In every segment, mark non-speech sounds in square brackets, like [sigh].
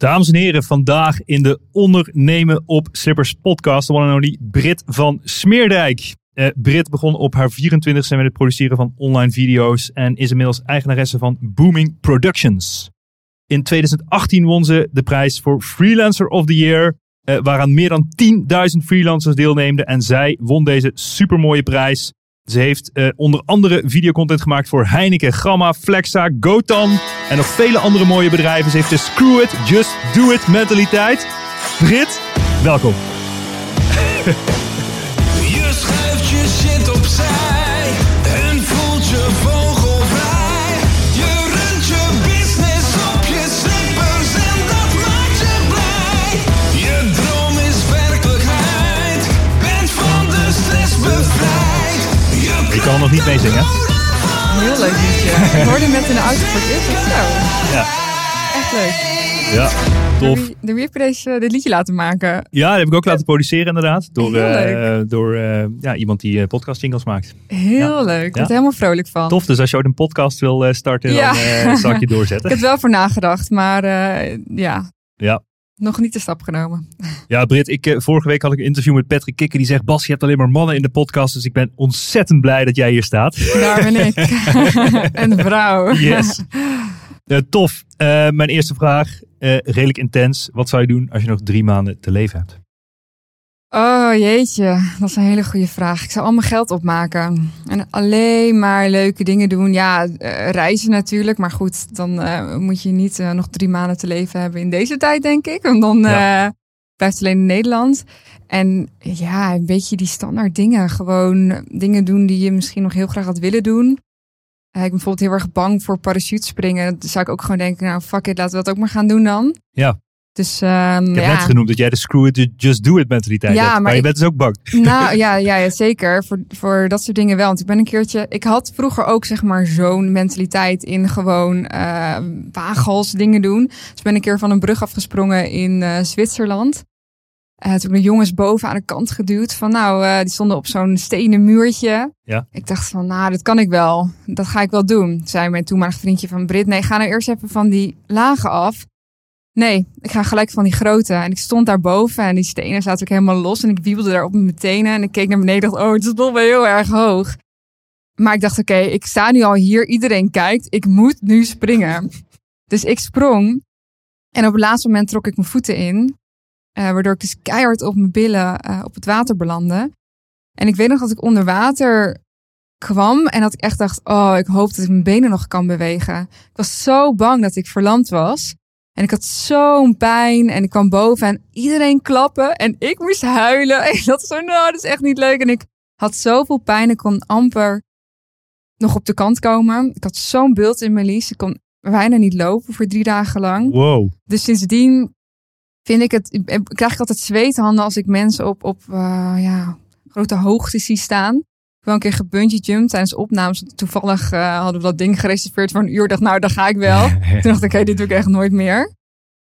Dames en heren, vandaag in de Ondernemen op Slippers podcast, de one and only Brit van Smeerdijk. Uh, Brit begon op haar 24e met het produceren van online video's en is inmiddels eigenaresse van Booming Productions. In 2018 won ze de prijs voor Freelancer of the Year, uh, waaraan meer dan 10.000 freelancers deelneemden en zij won deze supermooie prijs. Ze heeft uh, onder andere videocontent gemaakt voor Heineken, Gamma, Flexa, Gotan en nog vele andere mooie bedrijven. Ze heeft de Screw It, Just Do It mentaliteit. Brit, welkom. [laughs] kan er nog niet mee zingen. Heel leuk liedje. Ik hoorde hem net in de auto voor het eerst. Ik Zo, Ja, echt leuk. ja tof. heb je deze, dit liedje laten maken? Ja, dat heb ik ook laten produceren inderdaad. Door, eh, door eh, ja, iemand die podcast jingles maakt. Heel Ja. leuk. Ik word er helemaal vrolijk van. Tof, dus als je ooit een podcast wil eh, starten, dan eh, zal ik je [laughs] Ik doorzetten. heb er wel voor nagedacht, maar eh, ja, Ja. Nog niet de stap genomen. Ja, Britt, ik, eh, vorige week had ik een interview met Patrick Kikker. Die zegt, Bas, je hebt alleen maar mannen in de podcast. Dus ik ben ontzettend blij dat jij hier staat. Daar ben ik. [laughs] een vrouw. Yes. Eh, tof. Eh, mijn eerste vraag, redelijk intens. Wat zou je doen als je nog drie maanden te leven hebt? Oh jeetje, dat is een hele goede vraag. Ik zou al mijn geld opmaken. En alleen maar leuke dingen doen. Ja, eh, reizen natuurlijk. Maar goed, dan eh, moet je niet eh, nog drie maanden te leven hebben in deze tijd, denk ik. Want dan Ja. eh, blijft het alleen in Nederland. En ja, een beetje die standaard dingen. Gewoon dingen doen die je misschien nog heel graag had willen doen. Ik ben bijvoorbeeld heel erg bang voor parachutespringen. Dan zou ik ook gewoon denken, nou fuck it, laten we dat ook maar gaan doen dan. Ja. Dus ehm, Ik heb ja. net genoemd dat jij de screw it, just do it mentaliteit Ja, hebt. Maar, maar je ik- bent dus ook bang. Nou [laughs] ja, ja, ja zeker. Voor, voor dat soort dingen wel. Want ik ben een keertje. Ik had vroeger ook zeg maar zo'n mentaliteit in gewoon eh waaghals dingen doen. Dus ik ben een keer van een brug afgesprongen in eh, Zwitserland. Eh toen de jongens boven aan de kant geduwd. Van nou, eh, die stonden op zo'n stenen muurtje. Ja. Ik dacht van, nou, dat kan ik wel. Dat ga ik wel doen. Zei mijn toenmalig vriendje van Brit. Nee, ga nou eerst even van die lagen af. Nee, ik ga gelijk van die grote. En ik stond daar boven en die stenen zaten ook helemaal los. En ik wiebelde daar op met mijn tenen. En ik keek naar beneden en dacht, oh, het is toch wel heel erg hoog. Maar ik dacht, oké, ik sta nu al hier. Iedereen kijkt. Ik moet nu springen. [laughs] Dus ik sprong. En op het laatste moment trok ik mijn voeten in. eh, waardoor ik dus keihard op mijn billen eh, op het water belandde. En ik weet nog dat ik onder water kwam. En dat ik echt dacht, oh, ik hoop dat ik mijn benen nog kan bewegen. Ik was zo bang dat ik verlamd was. En ik had zo'n pijn en ik kwam boven en iedereen klappen en ik moest huilen. [laughs] En dat is zo, nou, dat is echt niet leuk. En ik had zoveel pijn, ik kon amper nog op de kant komen. Ik had zo'n bult in mijn lies, ik kon bijna niet lopen voor drie dagen lang. Wow. Dus sindsdien vind ik het, ik- krijg ik altijd zweethanden als ik mensen op, op eh, ja, grote hoogte zie staan. Wel een keer gebungee jump tijdens opnames. Toevallig eh, hadden we dat ding gereserveerd voor een uur. Dacht, nou, daar ga ik wel. [laughs] Toen dacht ik, oké, dit doe ik echt nooit meer.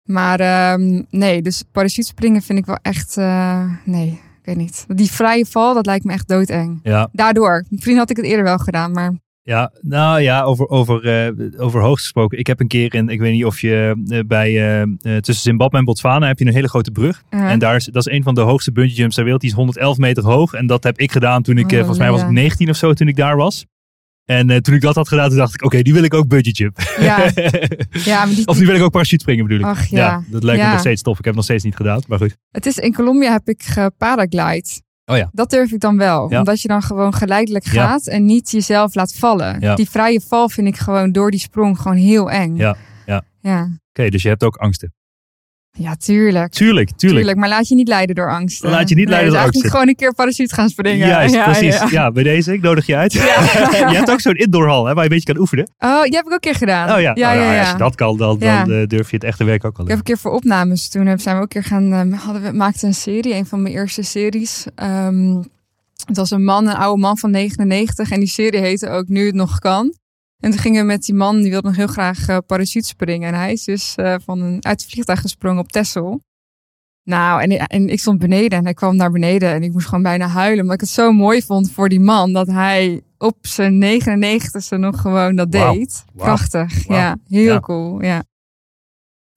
Maar ehm, nee, dus parachutespringen vind ik wel echt, eh, nee, ik weet niet. Die vrije val, dat lijkt me echt doodeng. Ja, Daardoor. Misschien had ik het eerder wel gedaan, maar Ja, nou ja, over, over, uh, over hoogte gesproken. Ik heb een keer in, ik weet niet of je uh, bij, uh, tussen Zimbabwe en Botswana heb je een hele grote brug. En daar is, dat is een van de hoogste bungee jumps ter wereld. Die is 111 meter hoog. En dat heb ik gedaan toen ik, Oh, volgens mij was ik ja. 19 of zo toen ik daar was. En toen ik dat had gedaan, toen dacht ik, oké, die wil ik ook bungee jump. Ja. [laughs] Ja, maar die, of die wil ik ook parachute springen bedoel ik. Ach, ja. dat lijkt me nog steeds tof. Ik heb het nog steeds niet gedaan, maar goed. Het is in Colombia heb ik geparaglide. Oh ja. Dat durf ik dan wel. Ja. Omdat je dan gewoon geleidelijk Ja. gaat en niet jezelf laat vallen. Ja. Die vrije val vind ik gewoon door die sprong gewoon heel eng. Ja, ja. Ja, Oké, dus je hebt ook angsten. Ja tuurlijk. Tuurlijk, tuurlijk. Tuurlijk, maar laat je niet leiden door angst. Laat je niet leiden door dus eigenlijk angsten. gewoon een keer parachute gaan springen. Juist, ja, precies. Ja. Ja. bij deze, ik nodig je uit. [laughs] je hebt ook zo'n indoorhal hè, waar je een beetje kan oefenen. Oh, die heb ik ook een keer gedaan. Oh ja, ja, Nou ja, ja. als je dat kan, dan, Ja. dan eh, durf je het echte werk ook al. Ik heb een keer voor opnames, toen heb- zijn we ook een keer gaan, eh, hadden we, maakten een serie, een van mijn eerste series. Ehm, het was een man, een oude man van 99 en die serie heette ook Nu het nog kan. En toen gingen we met die man, die wilde nog heel graag eh parachute springen. En hij is dus eh, van een, uit het vliegtuig gesprongen op Texel. Nou, en, en ik stond beneden en hij kwam naar beneden en ik moest gewoon bijna huilen. Omdat ik het zo mooi vond voor die man dat hij op zijn 99ste nog gewoon dat deed. Wauw. Prachtig, ja. Heel Ja. cool, ja.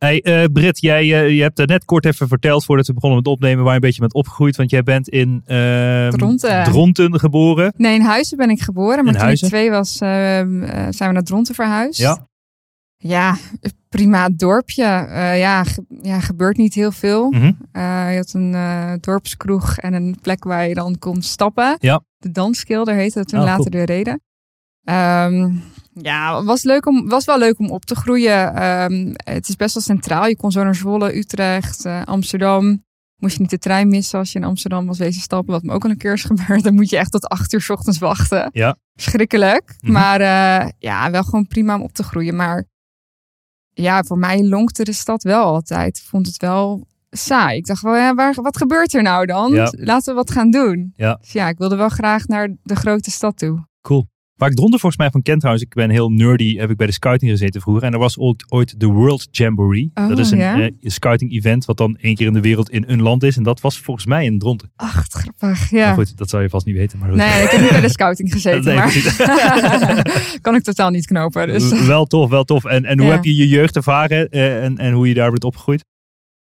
Hey, eh Britt, jij eh, je hebt er net kort even verteld voordat we begonnen met opnemen waar je een beetje bent opgegroeid. Want jij bent in ehm, Dronten. Dronten geboren. Nee, in Huizen ben ik geboren. Maar In toen Huizen? ik twee was, ehm, eh, zijn we naar Dronten verhuisd. Ja. Ja, prima dorpje. Ja, ge- ja, gebeurt niet heel veel. Mhm. Je had een dorpskroeg en een plek waar je dan kon stappen. Ja. De Danskilder heette het toen Oh, later cool. de reden. Ehm, ja, was, leuk om, was wel leuk om op te groeien. Ehm, het is best wel centraal. Je kon zo naar Zwolle, Utrecht, eh, Amsterdam. Moest je niet de trein missen als je in Amsterdam was wezen stappen. Wat me ook al een keer is gebeurd. [laughs] Dan moet je echt tot acht uur 's ochtends wachten. Ja. Schrikkelijk. Mhm. Maar eh, ja, wel gewoon prima om op te groeien. Maar ja, voor mij lonkte de stad wel altijd. Ik vond het wel saai. Ik dacht wel, ja, waar, wat gebeurt er nou dan? Ja. Laten we wat gaan doen. Ja. Dus ja, ik wilde wel graag naar de grote stad toe. Cool. Waar ik Dronten volgens mij van ken trouwens, ik ben heel nerdy, heb ik bij de scouting gezeten vroeger. En er was ooit, ooit de World Jamboree. Oh, dat is een ja? eh, scouting event wat dan één keer in de wereld in een land is. En dat was volgens mij in Dronten. Ach, grappig. Ja. Maar goed, dat zou je vast niet weten. Maar. Nee, ik heb niet bij de scouting [laughs] gezeten, Nee, maar [laughs] kan ik totaal niet knopen. Dus. Wel tof, wel tof. En, en hoe Ja. heb je je jeugd ervaren eh, en, en hoe je daar bent opgegroeid?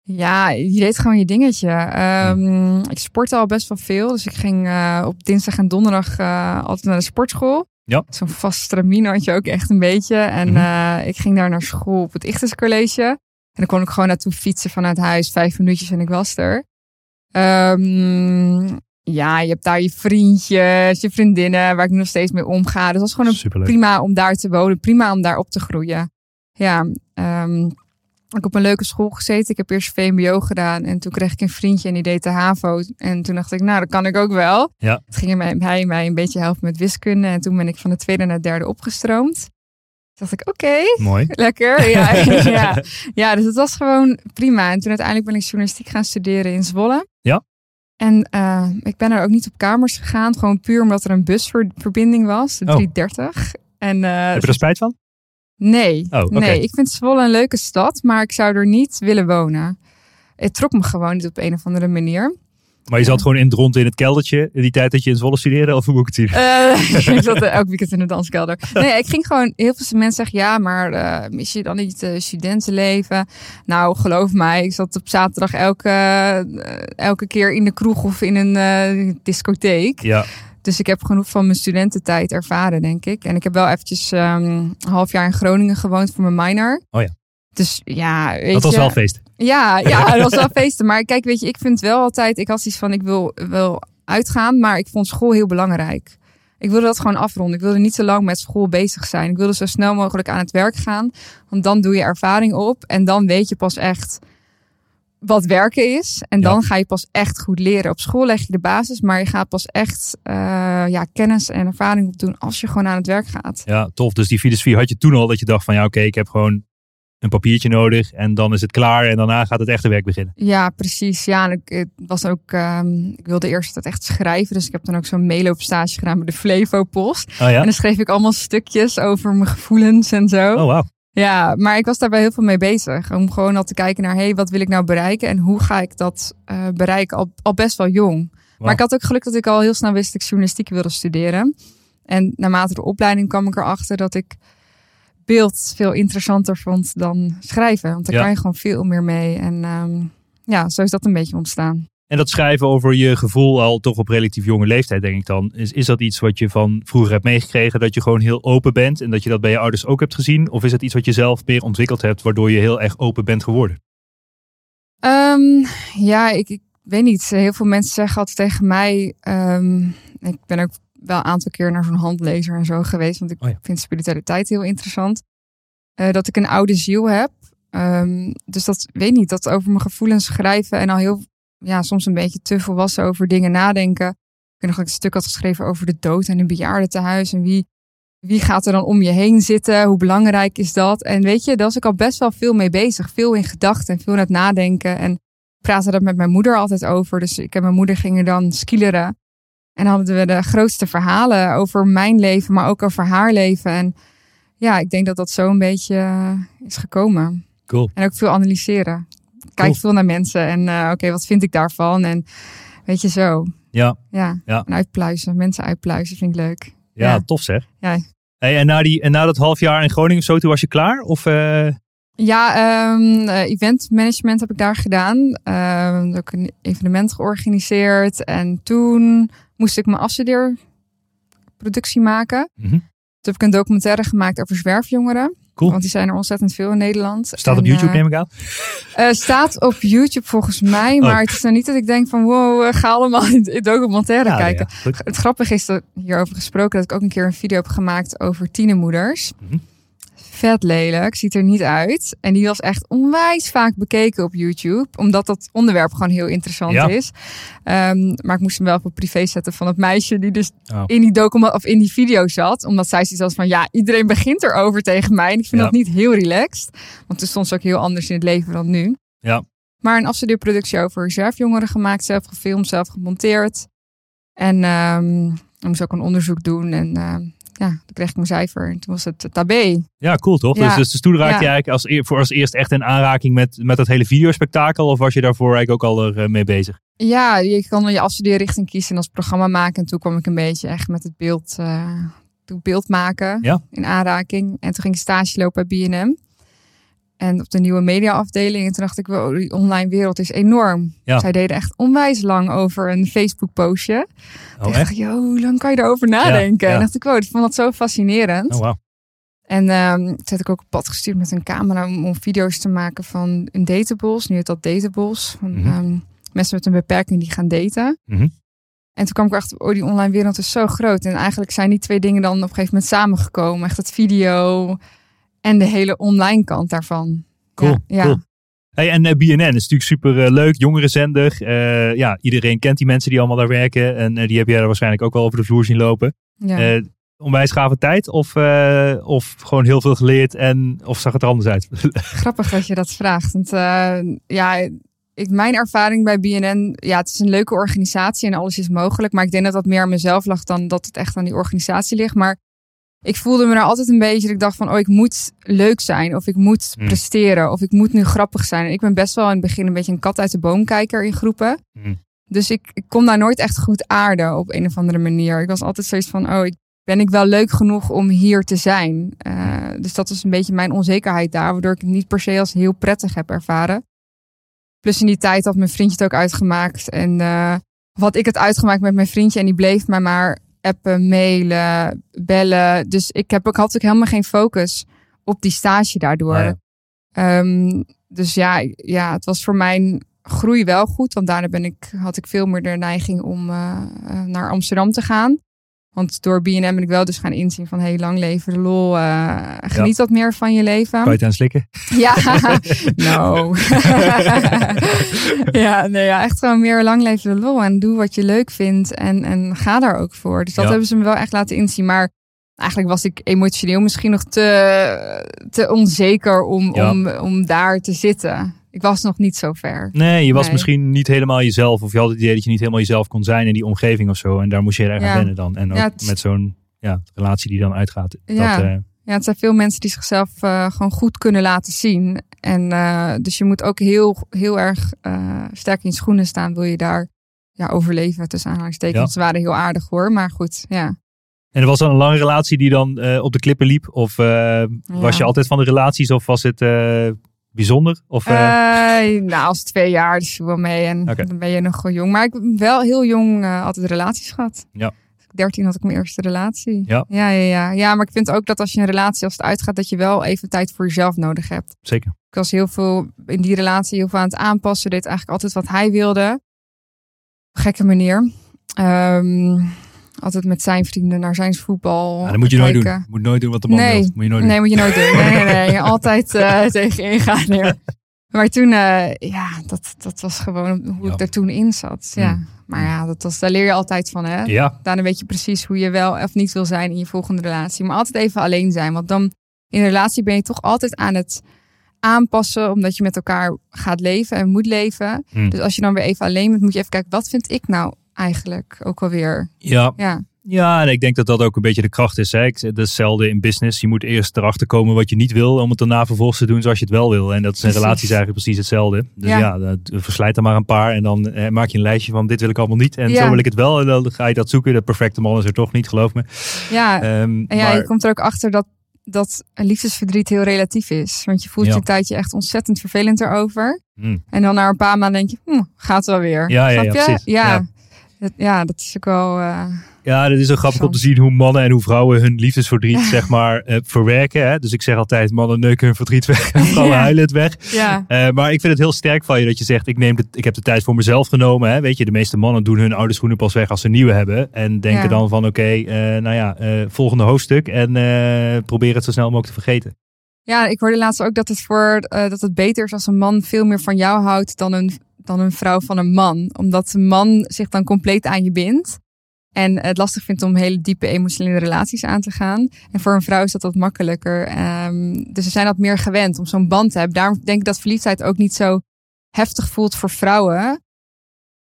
Ja, je deed gewoon je dingetje. Ehm, ik sportte al best wel veel. Dus ik ging eh, op dinsdag en donderdag altijd naar de sportschool. Ja. Zo'n vast stramien had je ook echt een beetje. En Mhm. eh, ik ging daar naar school op het Ichtes College. En dan kon ik gewoon naartoe fietsen vanuit huis. Vijf minuutjes en ik was er. Ehm, ja, je hebt daar je vriendjes, je vriendinnen, waar ik nu nog steeds mee omga. Dus dat was gewoon een prima om daar te wonen, prima om daar op te groeien. Ja, ehm, ik op een leuke school gezeten. Ik heb eerst VMBO gedaan en toen kreeg ik een vriendje en die deed de HAVO. En toen dacht ik, nou, dat kan ik ook wel. Ja. Het ging mij, hij mij een beetje helpen met wiskunde en toen ben ik van de tweede naar de derde opgestroomd. Toen dacht ik, oké, Mooi. [laughs] lekker. Ja, [laughs] ja. ja, dus het was gewoon prima. En toen uiteindelijk ben ik journalistiek gaan studeren in Zwolle. Ja. En eh, ik ben er ook niet op kamers gegaan, gewoon puur omdat er een busverbinding was, de Oh. 330. En, eh, Heb je er spijt van? Nee, Oh, nee, ik vind Zwolle een leuke stad, maar ik zou er niet willen wonen. Het trok me gewoon niet op een of andere manier. Maar je zat gewoon in Dronten in het keldertje in die tijd dat je in Zwolle studeerde? Of hoe moet ik het zien? Eh, [laughs] ik zat elk weekend in de danskelder. Nee, ik ging gewoon, heel veel mensen zeggen, ja, maar eh, mis je dan niet uh, studentenleven? Nou, geloof mij, ik zat op zaterdag elke, elke keer in de kroeg of in een discotheek. Ja, Dus ik heb genoeg van mijn studententijd ervaren, denk ik. En ik heb wel eventjes ehm, een half jaar in Groningen gewoond voor mijn minor. Oh ja. Dus ja, weet dat was je, wel feest. Ja, ja, [laughs] dat was wel feesten. Maar kijk, weet je, ik vind wel altijd... Ik had iets van, ik wil, wil uitgaan, maar ik vond school heel belangrijk. Ik wilde dat gewoon afronden. Ik wilde niet te lang met school bezig zijn. Ik wilde zo snel mogelijk aan het werk gaan. Want dan doe je ervaring op. En dan weet je pas echt wat werken is. En Ja. dan ga je pas echt goed leren. Op school leg je de basis, maar je gaat pas echt eh, ja, kennis en ervaring opdoen als je gewoon aan het werk gaat. Ja, tof. Dus die filosofie had je toen al dat je dacht van ja, oké, ik heb gewoon een papiertje nodig en dan is het klaar en daarna gaat het echte werk beginnen. Ja, precies. Ja, en ik, het was ook, ehm, ik wilde eerst dat echt schrijven. Dus ik heb dan ook zo'n meeloopstage gedaan bij de Flevo Post. Oh ja? En dan schreef ik allemaal stukjes over mijn gevoelens en zo. Oh wauw. Ja, maar ik was daarbij heel veel mee bezig. Om gewoon al te kijken naar, hey, wat wil ik nou bereiken? En hoe ga ik dat eh, bereiken? Al, al best wel jong. Maar ik had ook geluk dat ik al heel snel wist dat ik journalistiek wilde studeren. En naarmate de opleiding kwam ik erachter dat ik beeld veel interessanter vond dan schrijven. Want daar Ja. kan je gewoon veel meer mee. En ehm, ja, zo is dat een beetje ontstaan. En dat schrijven over je gevoel al toch op relatief jonge leeftijd, denk ik dan. Is, is dat iets wat je van vroeger hebt meegekregen? Dat je gewoon heel open bent en dat je dat bij je ouders ook hebt gezien? Of is het iets wat je zelf meer ontwikkeld hebt, waardoor je heel erg open bent geworden? Ehm, ja, ik, ik weet niet. Heel veel mensen zeggen altijd tegen mij. ehm, ik ben ook wel een aantal keer naar zo'n handlezer en zo geweest. Want ik Oh ja. vind spiritualiteit heel interessant. eh, dat ik een oude ziel heb. Ehm, dus dat weet niet. Dat over mijn gevoelens schrijven en al heel, ja, soms een beetje te volwassen over dingen nadenken. Ik weet nog dat ik een stuk had geschreven over de dood en een bejaardentehuis. En wie, wie gaat er dan om je heen zitten? Hoe belangrijk is dat? En weet je, daar was ik al best wel veel mee bezig. Veel in gedachten en veel aan het nadenken. En ik praatte daar met mijn moeder altijd over. Dus ik en mijn moeder gingen dan skileren. En hadden we de grootste verhalen over mijn leven, maar ook over haar leven. En ja, ik denk dat dat zo een beetje eh, is gekomen. Cool. En ook veel analyseren. Kijk veel naar mensen en eh, oké, wat vind ik daarvan? En weet je zo. Ja, Ja. Ja. En uitpluizen. Mensen uitpluizen vind ik leuk. ja, Ja. tof zeg. Ja. Hey, en, na die, en na dat half jaar in Groningen zo, toen was je klaar? Of, eh, Ja, ehm eh, event management heb ik daar gedaan. Ehm heb ik een evenement georganiseerd. En toen moest ik mijn afstudeerproductie maken. Mhm. Toen heb ik een documentaire gemaakt over zwerfjongeren. Cool. Want die zijn er ontzettend veel in Nederland. staat op YouTube, eh, neem ik aan? eh, staat op YouTube volgens mij. Maar Oh. het is nou niet dat ik denk van wow, eh, ga allemaal in documentaire Ja, kijken. ja. Het grappige is dat hierover gesproken dat ik ook een keer een video heb gemaakt over tienermoeders. Mhm. Vet lelijk, ziet er niet uit. En die was echt onwijs vaak bekeken op YouTube, omdat dat onderwerp gewoon heel interessant Ja. is. Ehm, maar ik moest hem wel op privé zetten van het meisje die dus Oh. in die document of in die video zat, omdat zij zoiets had van ja, iedereen begint erover tegen mij. En ik vind Ja. dat niet heel relaxed, want toen stond ze ook heel anders in het leven dan nu. Ja. Maar een afstudeerproductie over zwerfjongeren gemaakt, zelf gefilmd, zelf gemonteerd. En ehm ik moest ook een onderzoek doen. En ehm, ja, toen kreeg ik mijn cijfer. En toen was het tabé. Ja, cool toch? Ja. Dus, dus, dus toen raakte Ja. je eigenlijk als, voor als eerst echt in aanraking met, met dat hele videospectakel? Of was je daarvoor eigenlijk ook al er, eh, mee bezig? Ja, je kan dan je afstudeerrichting kiezen en als programma maken. En toen kwam ik een beetje echt met het beeld, het beeld maken Ja. in aanraking. En toen ging ik stage lopen bij B&M. En op de nieuwe mediaafdeling. En toen dacht ik, wow, die online wereld is enorm. Ja. Zij deden echt onwijs lang over een Facebook postje. Oh, dacht echt? ik, joh, hoe lang kan je erover nadenken? ja. En dacht ik, wow, ik vond dat zo fascinerend. Oh, wauw. En ehm toen heb ik ook op pad gestuurd met een camera om, om video's te maken van een databos. Nu heet dat databos. Van, Mhm. ehm, mensen met een beperking die gaan daten. Mhm. En toen kwam ik achter, oh, die online wereld is zo groot. En eigenlijk zijn die twee dingen dan op een gegeven moment samengekomen. Echt het video en de hele online kant daarvan. Cool, Ja, cool. Hey, en eh, BNN is natuurlijk super eh, leuk, jongerenzender. Eh, ja, iedereen kent die mensen die allemaal daar werken. En die heb jij er waarschijnlijk ook wel over de vloer zien lopen. ja. Eh, onwijs gave tijd of, of gewoon heel veel geleerd en of zag het er anders uit? [laughs] Grappig dat je dat vraagt. Want ja, ik, mijn ervaring bij BNN, ja, het is een leuke organisatie en alles is mogelijk. Maar ik denk dat dat meer aan mezelf lag dan dat het echt aan die organisatie ligt. Maar ik voelde me daar altijd een beetje, dat ik dacht van, oh, ik moet leuk zijn. Of ik moet Hmm. presteren. Of ik moet nu grappig zijn. En ik ben best wel in het begin een beetje een kat uit de boom kijker in groepen. Hmm. Dus ik, ik kon daar nooit echt goed aarden op een of andere manier. Ik was altijd zoiets van, oh, ik, ben ik wel leuk genoeg om hier te zijn? Eh, dus dat was een beetje mijn onzekerheid daar, waardoor ik het niet per se als heel prettig heb ervaren. Plus in die tijd had mijn vriendje het ook uitgemaakt. En eh, of had ik het uitgemaakt met mijn vriendje en die bleef mij maar appen, mailen, bellen. Dus ik heb ook, had ook helemaal geen focus op die stage daardoor. Ehm, dus ja, ja, het was voor mijn groei wel goed. Want daarna ben ik, had ik veel meer de neiging om eh, eh, naar Amsterdam te gaan. Want door BNM ben ik wel dus gaan inzien van... hey, lang leven de lol. eh, geniet wat meer van je leven. Kan je het aan slikken? Ja, [laughs] no. [laughs] ja, nee, ja, echt gewoon meer lang leven de lol. En doe wat je leuk vindt. En, en ga daar ook voor. Dus dat Ja. hebben ze me wel echt laten inzien. Maar eigenlijk was ik emotioneel misschien nog te, te onzeker om, Ja. om, om daar te zitten. Ik was nog niet zo ver. Nee, je was Nee. misschien niet helemaal jezelf. Of je had het idee dat je niet helemaal jezelf kon zijn in die omgeving of zo. En daar moest je erg aan Ja. wennen dan. En ook Ja, met zo'n ja, relatie die dan uitgaat. Ja. Dat, eh, Ja, het zijn veel mensen die zichzelf eh, gewoon goed kunnen laten zien. En eh, dus je moet ook heel, heel erg sterk in je schoenen staan. Wil je daar ja, overleven tussen aanhalingstekens. Ze waren heel aardig hoor, maar goed, ja. En er was dan een lange relatie die dan op de klippen liep? Of was je altijd van de relaties? Of was het bijzonder? Of, Eh, nou, als twee jaar, dus wel mee. En dan ben je nog gewoon jong. Maar ik heb wel heel jong eh, altijd relaties gehad. Ja. 13 had ik mijn eerste relatie. Ja. Ja, ja, ja. ja, maar ik vind ook dat als je een relatie als het uitgaat, dat je wel even tijd voor jezelf nodig hebt. zeker. Ik was heel veel in die relatie heel veel aan het aanpassen. Deed eigenlijk altijd wat hij wilde. Op gekke manier. Ehm, altijd met zijn vrienden naar zijn voetbal. Ja, dat moet je nooit kijken. doen. Moet nooit doen wat de man Nee. wil. Moet je nooit doen. Nee, moet je nooit doen. [laughs] Nee, nee, nee. Altijd eh [laughs] tegenin gaan. Nee. Maar toen, eh, ja, dat, dat was gewoon hoe Ja. ik er toen in zat. Ja. Mm. Maar ja, dat was, daar leer je altijd van, hè? Ja, Daarna weet je precies hoe je wel of niet wil zijn in je volgende relatie. Maar altijd even alleen zijn. Want dan in een relatie ben je toch altijd aan het aanpassen. Omdat je met elkaar gaat leven en moet leven. Mm. Dus als je dan weer even alleen bent, moet je even kijken. Wat vind ik nou eigenlijk ook alweer? ja. Ja, Ja, en ik denk dat dat ook een beetje de kracht is. Hè. Ik- Dat is hetzelfde in business. Je moet eerst erachter komen wat je niet wil, om het daarna vervolgens te doen zoals je het wel wil. En dat is in Precies. relaties eigenlijk precies hetzelfde. Dus ja, Ja. dat- verslijt er maar een paar en dan eh, maak je een lijstje van dit wil ik allemaal niet. En Ja. zo wil ik het wel. En dan ga je dat zoeken. De perfecte man is er toch niet, geloof me. ja. Ehm, En ja, maar, je komt er ook achter dat, dat liefdesverdriet heel relatief is. Want je voelt Ja. je een tijdje echt ontzettend vervelend erover. Hmm. En dan na een paar maanden denk je, hm, gaat wel weer. Ja, ja, ja, precies. Ja. Ja. Dat, is ook wel... eh, Ja, dat is ook grappig om te zien hoe mannen en hoe vrouwen hun liefdesverdriet zeg maar eh, verwerken. Hè? Dus ik zeg altijd, mannen neuken hun verdriet weg en [laughs] vrouwen Ja. huilen het weg. ja. Eh, maar ik vind het heel sterk van je dat je zegt, ik, neem de, ik heb de tijd voor mezelf genomen. Hè? Weet je, de meeste mannen doen hun oude schoenen pas weg als ze nieuwe hebben. En denken dan van, oké, nou ja, volgende hoofdstuk. En probeer het zo snel mogelijk te vergeten. ja, ik hoorde laatst ook dat het, voor, dat het beter is als een man veel meer van jou houdt dan een, dan een vrouw van een man. Omdat een man zich dan compleet aan je bindt. En het lastig vindt om hele diepe emotionele relaties aan te gaan. En voor een vrouw is dat wat makkelijker. Ehm, dus ze zijn dat meer gewend om zo'n band te hebben. Daarom denk ik dat verliefdheid ook niet zo heftig voelt voor vrouwen.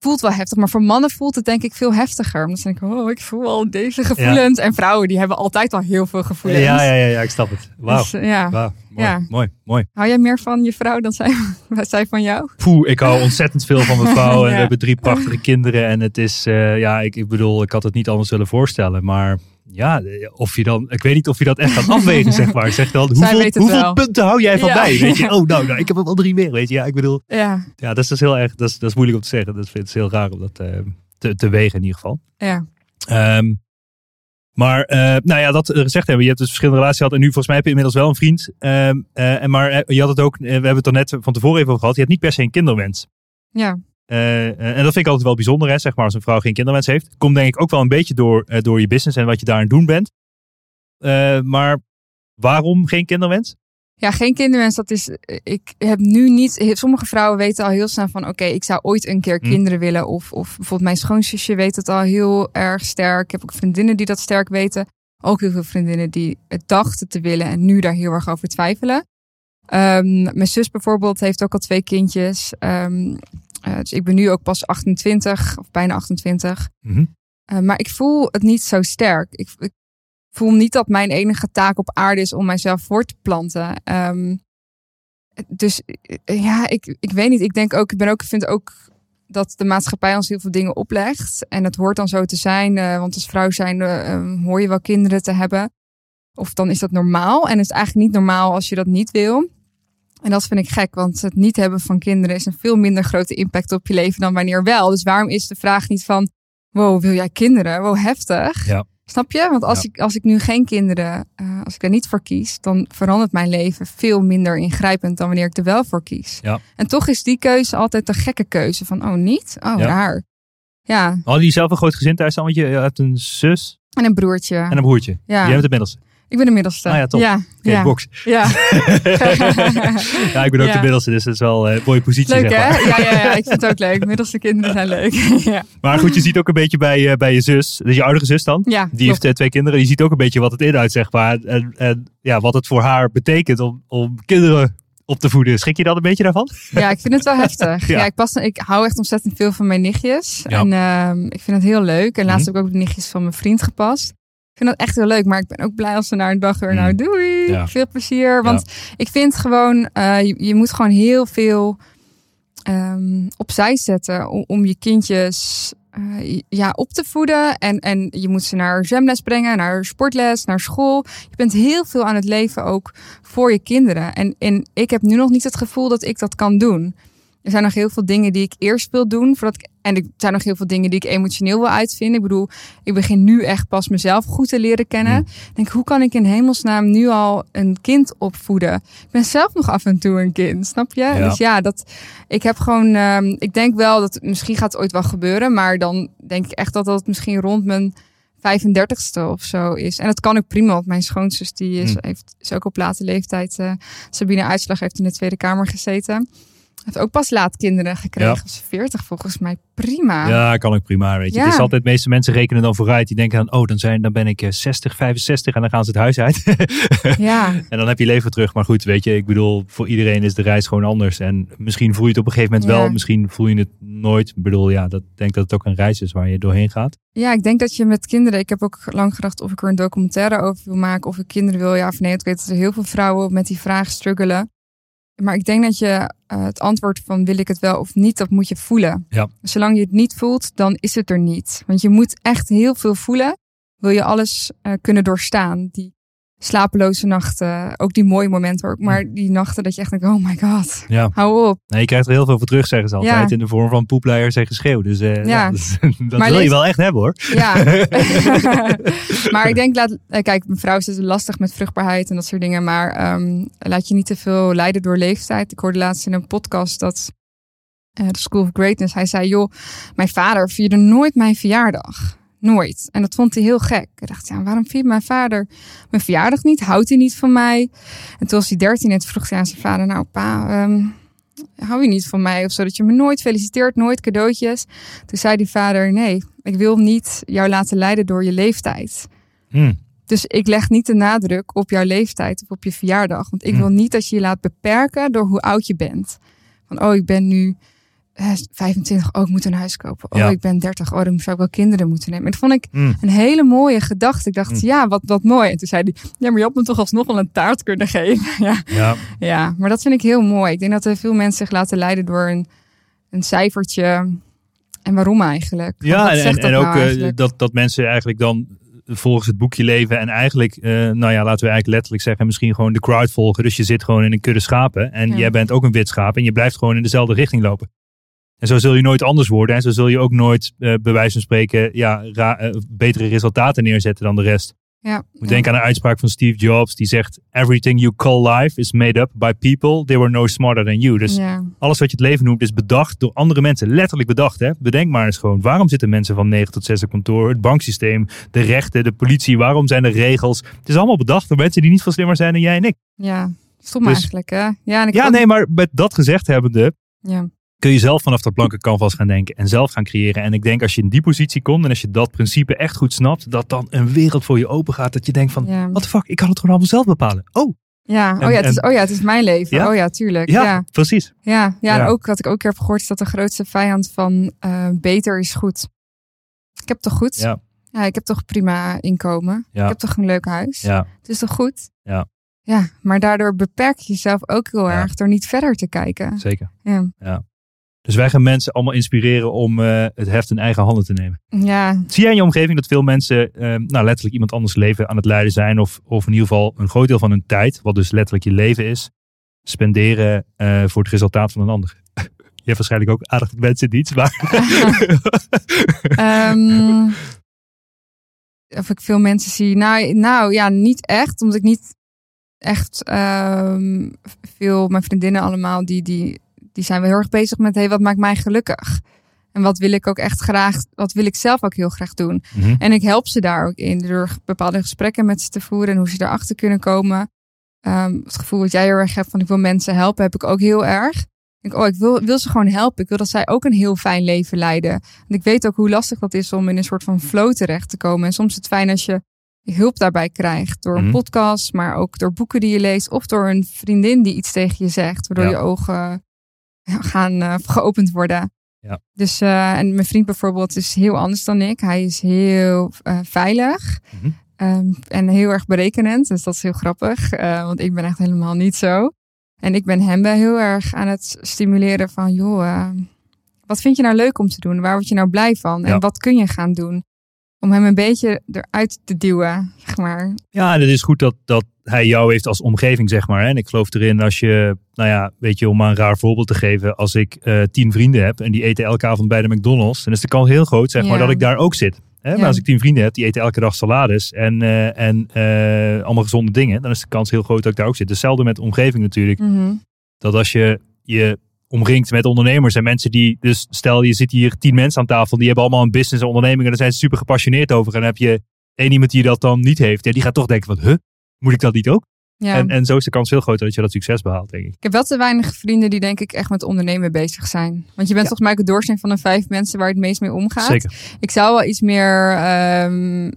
Voelt wel heftig, maar voor mannen voelt het denk ik veel heftiger. Omdat ze denken, oh, ik voel al deze gevoelens. En vrouwen die hebben altijd al heel veel gevoelens. Ja, ja, ja, ja, ik snap het. Wauw. Dus, eh, ja. Wauw, mooi, Ja. mooi, mooi. Hou jij meer van je vrouw dan zij, [laughs] zij van jou? Poeh, ik hou ontzettend veel van mijn vrouw. [laughs] En Ja. we hebben drie prachtige kinderen. En het is, eh, ja, ik, ik bedoel, ik had het niet anders willen voorstellen. Maar ja, of je dan, ik weet niet of je dat echt gaat afwegen, zeg maar. Zeg dan, [laughs] hoeveel, punten hou jij van Ja. mij? Weet je, [laughs] oh, nou, nou, ik heb er wel drie meer, weet je. Ja, ik bedoel, Ja, ja, dat is dus heel erg, dat is, dat is moeilijk om te zeggen. Dat vind ik heel raar om dat eh, te, te wegen in ieder geval. ja. Ehm, maar, eh, nou ja, dat gezegd hebben. Je hebt dus verschillende relaties gehad. En nu volgens mij heb je inmiddels wel een vriend. En maar je had het ook, we hebben het er net van tevoren even over gehad. Je hebt niet per se een kinderwens. ja. Eh, eh, en dat vind ik altijd wel bijzonder, hè, zeg maar, als een vrouw geen kinderwens heeft. Komt denk ik ook wel een beetje door, eh, door je business en wat je daar aan het doen bent. Maar waarom geen kinderwens? Ja, geen kinderwens, dat is. Ik heb nu niet. Sommige vrouwen weten al heel snel van: oké, ik zou ooit een keer Hm. kinderen willen. Of, of bijvoorbeeld mijn schoonzusje weet het al heel erg sterk. Ik heb ook vriendinnen die dat sterk weten. Ook heel veel vriendinnen die het dachten te willen en nu daar heel erg over twijfelen. Ehm, mijn zus bijvoorbeeld heeft ook al twee kindjes. Ehm, eh, dus ik ben nu ook pas 28 of bijna 28. Mhm. Uh, maar ik voel het niet zo sterk. Ik, ik, voel niet dat mijn enige taak op aarde is om mijzelf voor te planten. Um, dus uh, ja, ik, ik weet niet. Ik denk ook, ik ben ook, vind ook dat de maatschappij ons heel veel dingen oplegt. En het hoort dan zo te zijn. Uh, want als vrouw zijn uh, hoor je wel kinderen te hebben. Of dan is dat normaal. En het is eigenlijk niet normaal als je dat niet wil. En dat vind ik gek, want het niet hebben van kinderen is een veel minder grote impact op je leven dan wanneer wel. Dus waarom is de vraag niet van, wow, wil jij kinderen? Wow, heftig. Ja. Snap je? Want als, ja. ik, als ik nu geen kinderen, uh, als ik er niet voor kies, dan verandert mijn leven veel minder ingrijpend dan wanneer ik er wel voor kies. Ja. En toch is die keuze altijd een gekke keuze van, oh niet? Oh, ja. raar. Ja. Hadden die zelf een groot gezin thuis dan? Want je hebt een zus. En een broertje. En een broertje. Ja. Jij bent de middelste. Ik ben de middelste. Ah ja, top. Ja, okay, ja. box. Ja. [laughs] [laughs] ja, ik ben ook Ja. de middelste, dus dat is wel een mooie positie. Leuk zeg hè? maar. Ja, ja, ja, ik vind het ook leuk. Middelste kinderen zijn leuk. [laughs] ja. Maar goed, je ziet ook een beetje bij, uh, bij je zus, dus je oudere zus dan. Ja, Die heeft uh, twee kinderen. Je ziet ook een beetje wat het inhoudt, zeg maar. En, en ja, wat het voor haar betekent om, om kinderen op te voeden. Schrik je dan een beetje daarvan? Ja, ik vind het wel heftig. Ja. Ja, ik, pas, ik hou echt ontzettend veel van mijn nichtjes. Ja. En uh, ik vind het heel leuk. En laatst Mhm. heb ik ook de nichtjes van mijn vriend gepast. Vind dat echt heel leuk. Maar ik ben ook blij als ze naar een dag weer nou doei. Mhm. Ja. Veel plezier. Want ik vind gewoon, uh, je, je, moet gewoon heel veel um, opzij zetten om, om je kindjes eh, ja, op te voeden. En, en je moet ze naar zwemles brengen, naar sportles, naar school. Je bent heel veel aan het leven ook voor je kinderen. En, en ik heb nu nog niet het gevoel dat ik dat kan doen. Er zijn nog heel veel dingen die ik eerst wil doen. Voordat ik, en er zijn nog heel veel dingen die ik emotioneel wil uitvinden. Ik bedoel, ik begin nu echt pas mezelf goed te leren kennen. Ik denk, hoe kan ik in hemelsnaam nu al een kind opvoeden? Ik ben zelf nog af en toe een kind, snap je? Ja. Dus ja, dat, ik heb gewoon, ehm, ik denk wel dat misschien gaat het ooit wel gebeuren. Maar dan denk ik echt dat dat misschien rond mijn 35ste of zo is. En dat kan ook prima, want mijn schoonzus die is, Hmm. heeft, is ook op late leeftijd. eh, Sabine Uitslag heeft in de Tweede Kamer gezeten. Heeft ook pas laat kinderen gekregen. Ja. Was 40 volgens mij. Prima. Ja, kan ik prima. Weet je. Ja. Het is altijd, de meeste mensen rekenen dan vooruit. Die denken dan, oh, dan, zijn, dan ben ik eh, 60, 65 en dan gaan ze het huis uit. [laughs] Ja. en dan heb je leven terug. Maar goed, weet je, ik bedoel, voor iedereen is de reis gewoon anders. En misschien voel je het op een gegeven moment Ja. wel, misschien voel je het nooit. Ik bedoel, ja, dat denk dat het ook een reis is waar je doorheen gaat. Ja, ik denk dat je met kinderen. Ik heb ook lang gedacht of ik er een documentaire over wil maken. Of ik kinderen wil. Ja of nee. Ik weet dat er heel veel vrouwen met die vraag struggelen. Maar ik denk dat je eh, het antwoord van wil ik het wel of niet, dat moet je voelen. Ja. Zolang je het niet voelt, dan is het er niet. Want je moet echt heel veel voelen. Wil je alles eh, kunnen doorstaan. Die slapeloze nachten, ook die mooie momenten ook. Maar die nachten dat je echt denkt, oh my god, Ja. hou op. Nee, je krijgt er heel veel voor terug, zeggen ze altijd. Ja. In de vorm van poepleiers en geschreeuw. Dus eh, ja. Ja. dat, [laughs] wil je wel echt hebben hoor. Ja. [laughs] [laughs] maar ik denk, laat, eh, kijk, mijn vrouw is het lastig met vruchtbaarheid en dat soort dingen. Maar ehm, laat je niet te veel leiden door leeftijd. Ik hoorde laatst in een podcast dat eh, de School of Greatness, hij zei, joh, mijn vader vierde nooit mijn verjaardag. Nooit. En dat vond hij heel gek. Ik dacht, ja, waarom viert mijn vader mijn verjaardag niet? Houdt hij niet van mij? En toen was hij dertien en vroeg hij aan zijn vader, nou pa, ehm, hou je niet van mij? Of zo, dat je me nooit feliciteert, nooit cadeautjes. Toen zei die vader, nee, ik wil niet jou laten leiden door je leeftijd. Hm. Dus ik leg niet de nadruk op jouw leeftijd of op je verjaardag. Want ik Hm. wil niet dat je je laat beperken door hoe oud je bent. Van, oh, ik ben nu eh, 25, oh, ik moet een huis kopen. Oh, Ja. ik ben 30, oh, dan zou ik wel kinderen moeten nemen. En dat vond ik Hm. een hele mooie gedachte. Ik dacht, Hm. ja, wat, wat mooi. En toen zei hij, ja, maar je had me toch alsnog wel een taart kunnen geven. [laughs] ja, Ja, ja, maar dat vind ik heel mooi. Ik denk dat er veel mensen zich laten leiden door een, een cijfertje. En waarom eigenlijk? Want ja en, en nou ook eh, eigenlijk? dat, dat mensen eigenlijk dan volgens het boekje leven. En eigenlijk, eh, nou ja, laten we eigenlijk letterlijk zeggen, misschien gewoon de crowd volgen. Dus je zit gewoon in een kudde schapen. En Ja. jij bent ook een wit schaap. En je blijft gewoon in dezelfde richting lopen. En zo zul je nooit anders worden. En zo zul je ook nooit, eh, bij wijze van spreken, ja, ra- eh, betere resultaten neerzetten dan de rest. ja, moet ja. denken aan een uitspraak van Steve Jobs. Die zegt, everything you call life is made up by people. They were no smarter than you. Dus ja. alles wat je het leven noemt is bedacht door andere mensen. Letterlijk bedacht. Hè? Bedenk maar eens gewoon. Waarom zitten mensen van 9 tot 6 op kantoor? Het banksysteem, de rechten, de politie. Waarom zijn er regels? Het is allemaal bedacht door mensen die niet veel slimmer zijn dan jij en ik. Ja, stom Dus- eigenlijk, hè? Ja, en ik Ja, ook- nee, maar met dat gezegd hebbende Ja, kun je zelf vanaf dat blanke canvas gaan denken en zelf gaan creëren. En ik denk als je in die positie komt en als je dat principe echt goed snapt, dat dan een wereld voor je open gaat. Dat je denkt van, ja. what the fuck, ik kan het gewoon allemaal zelf bepalen. Oh, ja. Oh, ja, het is, oh ja, het is mijn leven. Ja? Oh ja, tuurlijk. ja, Ja, precies. ja. ja, en Ja. ook wat ik ook een keer heb gehoord is dat de grootste vijand van eh, beter is goed. Ik heb toch goed? Ja. Ja, ik heb toch prima inkomen. Ja. Ik heb toch een leuk huis. Ja, Het is toch goed? Ja. Ja, maar daardoor beperk je jezelf ook heel Ja. erg door niet verder te kijken. zeker. Ja, Dus wij gaan mensen allemaal inspireren om eh, het heft in eigen handen te nemen. ja, Zie jij in je omgeving dat veel mensen eh, nou, letterlijk iemand anders leven aan het leiden zijn? Of, of in ieder geval een groot deel van hun tijd, wat dus letterlijk je leven is, spenderen eh, voor het resultaat van een ander? [laughs] Je hebt waarschijnlijk ook aardig mensen in dienst, maar [laughs] Ehm, of ik veel mensen zie. Nou, nou ja, niet echt. Omdat ik niet echt ehm, veel, mijn vriendinnen allemaal, die, die, die zijn wel heel erg bezig met hey, wat maakt mij gelukkig? En wat wil ik ook echt graag, wat wil ik zelf ook heel graag doen? Mhm. En ik help ze daar ook in door bepaalde gesprekken met ze te voeren en hoe ze erachter kunnen komen. Ehm, het gevoel wat jij heel erg hebt van ik wil mensen helpen, heb ik ook heel erg. Ik, oh, ik wil, wil ze gewoon helpen. Ik wil dat zij ook een heel fijn leven leiden. En ik weet ook hoe lastig dat is om in een soort van flow terecht te komen. En soms is het fijn als je hulp daarbij krijgt. Door een Mhm. podcast, maar ook door boeken die je leest. Of door een vriendin die iets tegen je zegt. Waardoor Ja. je ogen [laughs] gaan eh, geopend worden. Ja. Dus, eh, en mijn vriend bijvoorbeeld is heel anders dan ik. Hij is heel eh, veilig. Mhm. Ehm, en heel erg berekenend. Dus dat is heel grappig. want ik ben echt helemaal niet zo. En ik ben hem wel heel erg aan het stimuleren van... joh, Wat vind je nou leuk om te doen? Waar word je nou blij van? En wat kun je gaan doen? Om hem een beetje eruit te duwen, zeg maar. Ja, en het is goed dat, dat hij jou heeft als omgeving, zeg maar. En ik geloof erin als je, nou ja, weet je, om maar een raar voorbeeld te geven. Als ik eh, tien vrienden heb en die eten elke avond bij de McDonald's. Dan is de kans heel groot, zeg maar, Ja. dat ik daar ook zit. Hè? Ja. Maar als ik tien vrienden heb, die eten elke dag salades en, eh, en eh, allemaal gezonde dingen. Dan is de kans heel groot dat ik daar ook zit. Hetzelfde met omgeving natuurlijk. Mhm. Dat als je je omringt met ondernemers en mensen die, dus stel je zit hier tien mensen aan tafel, die hebben allemaal een business en onderneming en daar zijn ze super gepassioneerd over. En dan heb je één iemand die dat dan niet heeft, ja, die gaat toch denken van, huh, moet ik dat niet ook? Ja. En, en zo is de kans veel groter dat je dat succes behaalt, denk ik. Ik heb wel te weinig vrienden die denk ik echt met ondernemen bezig zijn. Want je bent volgens mij ook het doorsnee van de vijf mensen waar het meest mee omgaat. Zeker. Ik zou wel iets meer ehm,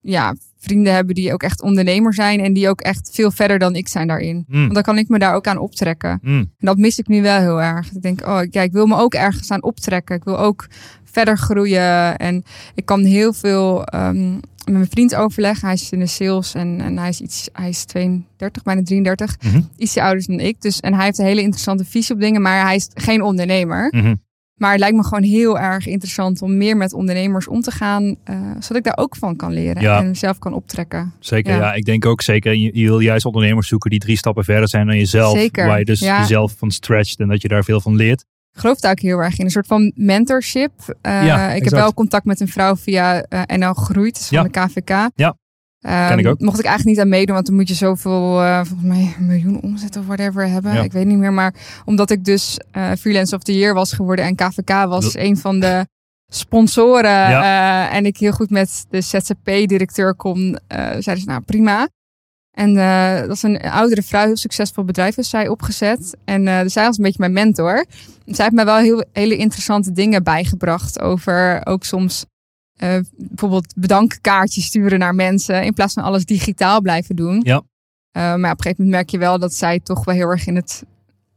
ja, vrienden hebben die ook echt ondernemer zijn. En die ook echt veel verder dan ik zijn daarin. Mm, Want dan kan ik me daar ook aan optrekken. mm, En dat mis ik nu wel heel erg. Ik denk, oh ja, ik wil me ook ergens aan optrekken. Ik wil ook verder groeien. En ik kan heel veel ehm, met mijn vriend overleggen. Hij is in de sales en, en hij is iets, hij is 32, bijna 33. mhm, Ietsje ouder dan ik. Dus, en hij heeft een hele interessante visie op dingen. Maar hij is geen ondernemer. mhm. Maar het lijkt me gewoon heel erg interessant om meer met ondernemers om te gaan. eh, zodat ik daar ook van kan leren. Ja. En mezelf kan optrekken. Zeker, ja. Ja. Ik denk ook zeker, je, je wil juist ondernemers zoeken die drie stappen verder zijn dan jezelf. Zeker, Waar je dus ja. jezelf van stretcht en dat je daar veel van leert. Ik geloof daar ook heel erg in. Een soort van mentorship. Eh, ik exact. heb wel contact met een vrouw via eh NL Groeit, dus van de KVK. Ja, Ik ook. Mocht ik eigenlijk niet aan meedoen, want dan moet je zoveel, eh, volgens mij een miljoen omzet of whatever hebben. Ja. Ik weet niet meer. Maar omdat ik dus eh freelance of the year was geworden en KVK was een van de sponsoren. Ja. eh, en ik heel goed met de ZZP-directeur kon, eh zeiden ze nou prima. En eh, dat is een oudere vrouw, heel succesvol bedrijf is zij opgezet. En eh, dus zij was een beetje mijn mentor. Zij heeft mij wel heel, hele interessante dingen bijgebracht over ook soms eh, bijvoorbeeld bedankkaartjes sturen naar mensen in plaats van alles digitaal blijven doen. Ja. Eh, maar op een gegeven moment merk je wel dat zij toch wel heel erg in het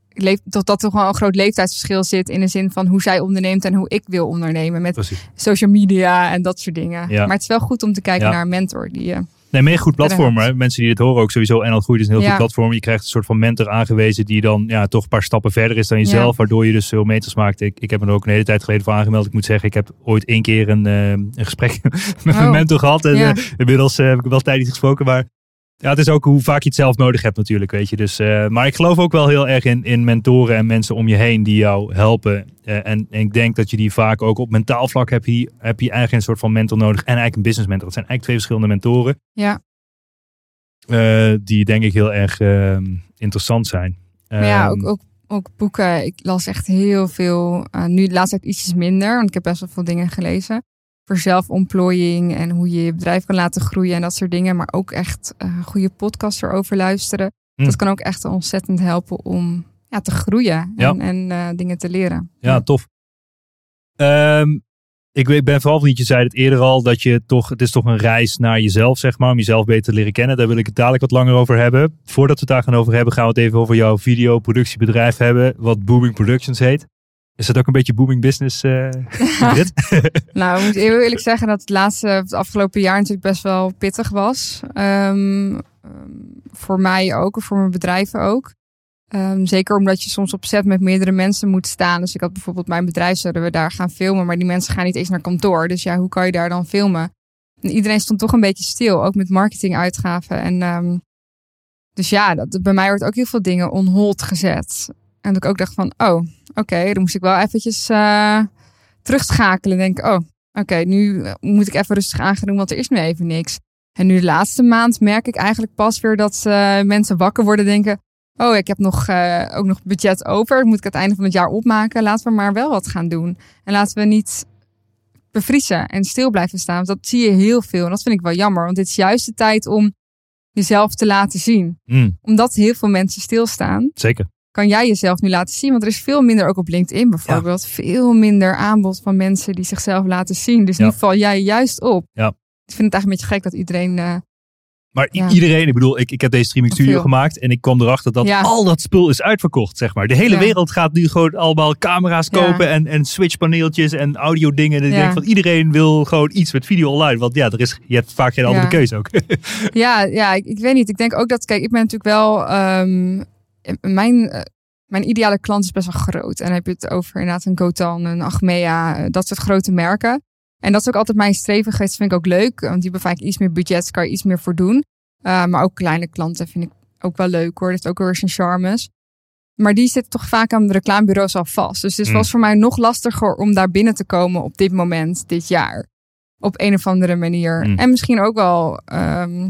leef, dat dat toch wel een groot leeftijdsverschil zit in de zin van hoe zij onderneemt en hoe ik wil ondernemen met Precies. social media en dat soort dingen. Ja. Maar het is wel goed om te kijken Ja. naar een mentor die je Nee, mega goed platform. Hè? Mensen die dit horen ook sowieso. En al Groeit is een heel Ja. goed platform. Je krijgt een soort van mentor aangewezen die dan ja, toch een paar stappen verder is dan jezelf. Ja. Waardoor je dus veel meters maakt. Ik, ik heb me er ook een hele tijd geleden voor aangemeld. Ik moet zeggen, ik heb ooit één keer een, eh, een gesprek [laughs] met mijn Oh. mentor gehad. En Ja. eh, inmiddels eh, heb ik wel tijd niet gesproken. Maar ja, het is ook hoe vaak je het zelf nodig hebt natuurlijk. Weet je. Dus, eh, maar ik geloof ook wel heel erg in, in mentoren en mensen om je heen die jou helpen. Eh, en, en ik denk dat je die vaak ook op mentaal vlak heb je, heb je eigenlijk een soort van mentor nodig. En eigenlijk een business mentor. Dat zijn eigenlijk twee verschillende mentoren. ja, Eh, die denk ik heel erg ehm, interessant zijn. Maar ja, Ehm, ook, ook, ook boeken. Ik las echt heel veel. nu de laatste tijd ietsjes minder, want ik heb best wel veel dingen gelezen. Voor zelfontplooiing en hoe je je bedrijf kan laten groeien en dat soort dingen. Maar ook echt eh goede podcasts erover luisteren. Hm. Dat kan ook echt ontzettend helpen om ja, te groeien Ja. en, en eh, dingen te leren. Ja, tof. Ehm, ik, weet- ben vooral van je zei het eerder al, dat je toch, het is toch een reis naar jezelf, zeg maar, om jezelf beter te leren kennen. Daar wil ik het dadelijk wat langer over hebben. Voordat we het daar gaan over hebben, gaan we het even over jouw videoproductiebedrijf hebben, wat Booming Productions heet. Is dat ook een beetje booming business, eh Brit? [laughs] Nou, ik moet heel eerlijk zeggen dat het laatste, het afgelopen jaar natuurlijk best wel pittig was. Ehm, ehm, voor mij ook, en voor mijn bedrijven ook. Ehm, zeker omdat je soms op set met meerdere mensen moet staan. Dus ik had bijvoorbeeld mijn bedrijf, zouden we daar gaan filmen. Maar die mensen gaan niet eens naar kantoor. Dus ja, hoe kan je daar dan filmen? En iedereen stond toch een beetje stil, ook met marketinguitgaven. En dus ja, dat, bij mij wordt ook heel veel dingen on hold gezet. En dat ik ook dacht van, oh, oké, dan moest ik wel eventjes eh, terugschakelen. En denk, oh, oké, nu eh, moet ik even rustig aan gaan doen, want er is nu even niks. En nu de laatste maand merk ik eigenlijk pas weer dat eh, mensen wakker worden en denken... Oh, ik heb nog, ook nog budget over. Moet ik het einde van het jaar opmaken. Laten we maar wel wat gaan doen. En laten we niet bevriezen en stil blijven staan. Want dat zie je heel veel. En dat vind ik wel jammer. Want dit is juist de tijd om jezelf te laten zien. Mm, Omdat heel veel mensen stilstaan zeker. Kan jij jezelf nu laten zien? Want er is veel minder, ook op LinkedIn bijvoorbeeld, veel minder aanbod van mensen die zichzelf laten zien. Dus Ja. nu val jij juist op. Ja. Ik vind het eigenlijk een beetje gek dat iedereen. eh, Maar Ja. iedereen, ik bedoel, ik, ik heb deze streaming studio gemaakt en ik kwam erachter dat al dat spul is uitverkocht, zeg maar. De hele wereld gaat nu gewoon allemaal camera's kopen en, en switchpaneeltjes en audio dingen. En ik denk van iedereen wil gewoon iets met video online, want ja, er is, je hebt vaak geen andere keuze ook. [laughs] ja, ja ik, ik weet niet. Ik denk ook dat, kijk, ik ben natuurlijk wel. ehm, mijn, eh, mijn ideale klant is best wel groot. En dan heb je het over inderdaad een Gotan, een Achmea, eh, dat soort grote merken. En dat is ook altijd mijn streven geweest, vind ik ook leuk. Want die hebben vaak iets meer budget, kan je iets meer voor doen. Uh, maar ook kleine klanten vind ik ook wel leuk hoor. Dat heeft ook weer zijn charmes. Maar die zitten toch vaak aan de reclamebureaus al vast. Dus het Mm. was voor mij nog lastiger om daar binnen te komen op dit moment, dit jaar. Op een of andere manier. Mm. En misschien ook wel ehm,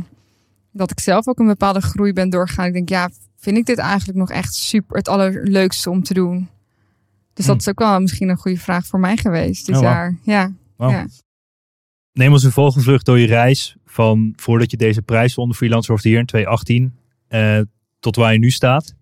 dat ik zelf ook een bepaalde groei ben doorgegaan. Ik denk, ja, vind ik dit eigenlijk nog echt super het allerleukste om te doen? Dus dat Mm. is ook wel misschien een goede vraag voor mij geweest dit Oh, jaar. Ja. Neem ons een vogelvlucht door je reis van voordat je deze prijs won, de Freelancer of the Year in 2018, eh, tot waar je nu staat.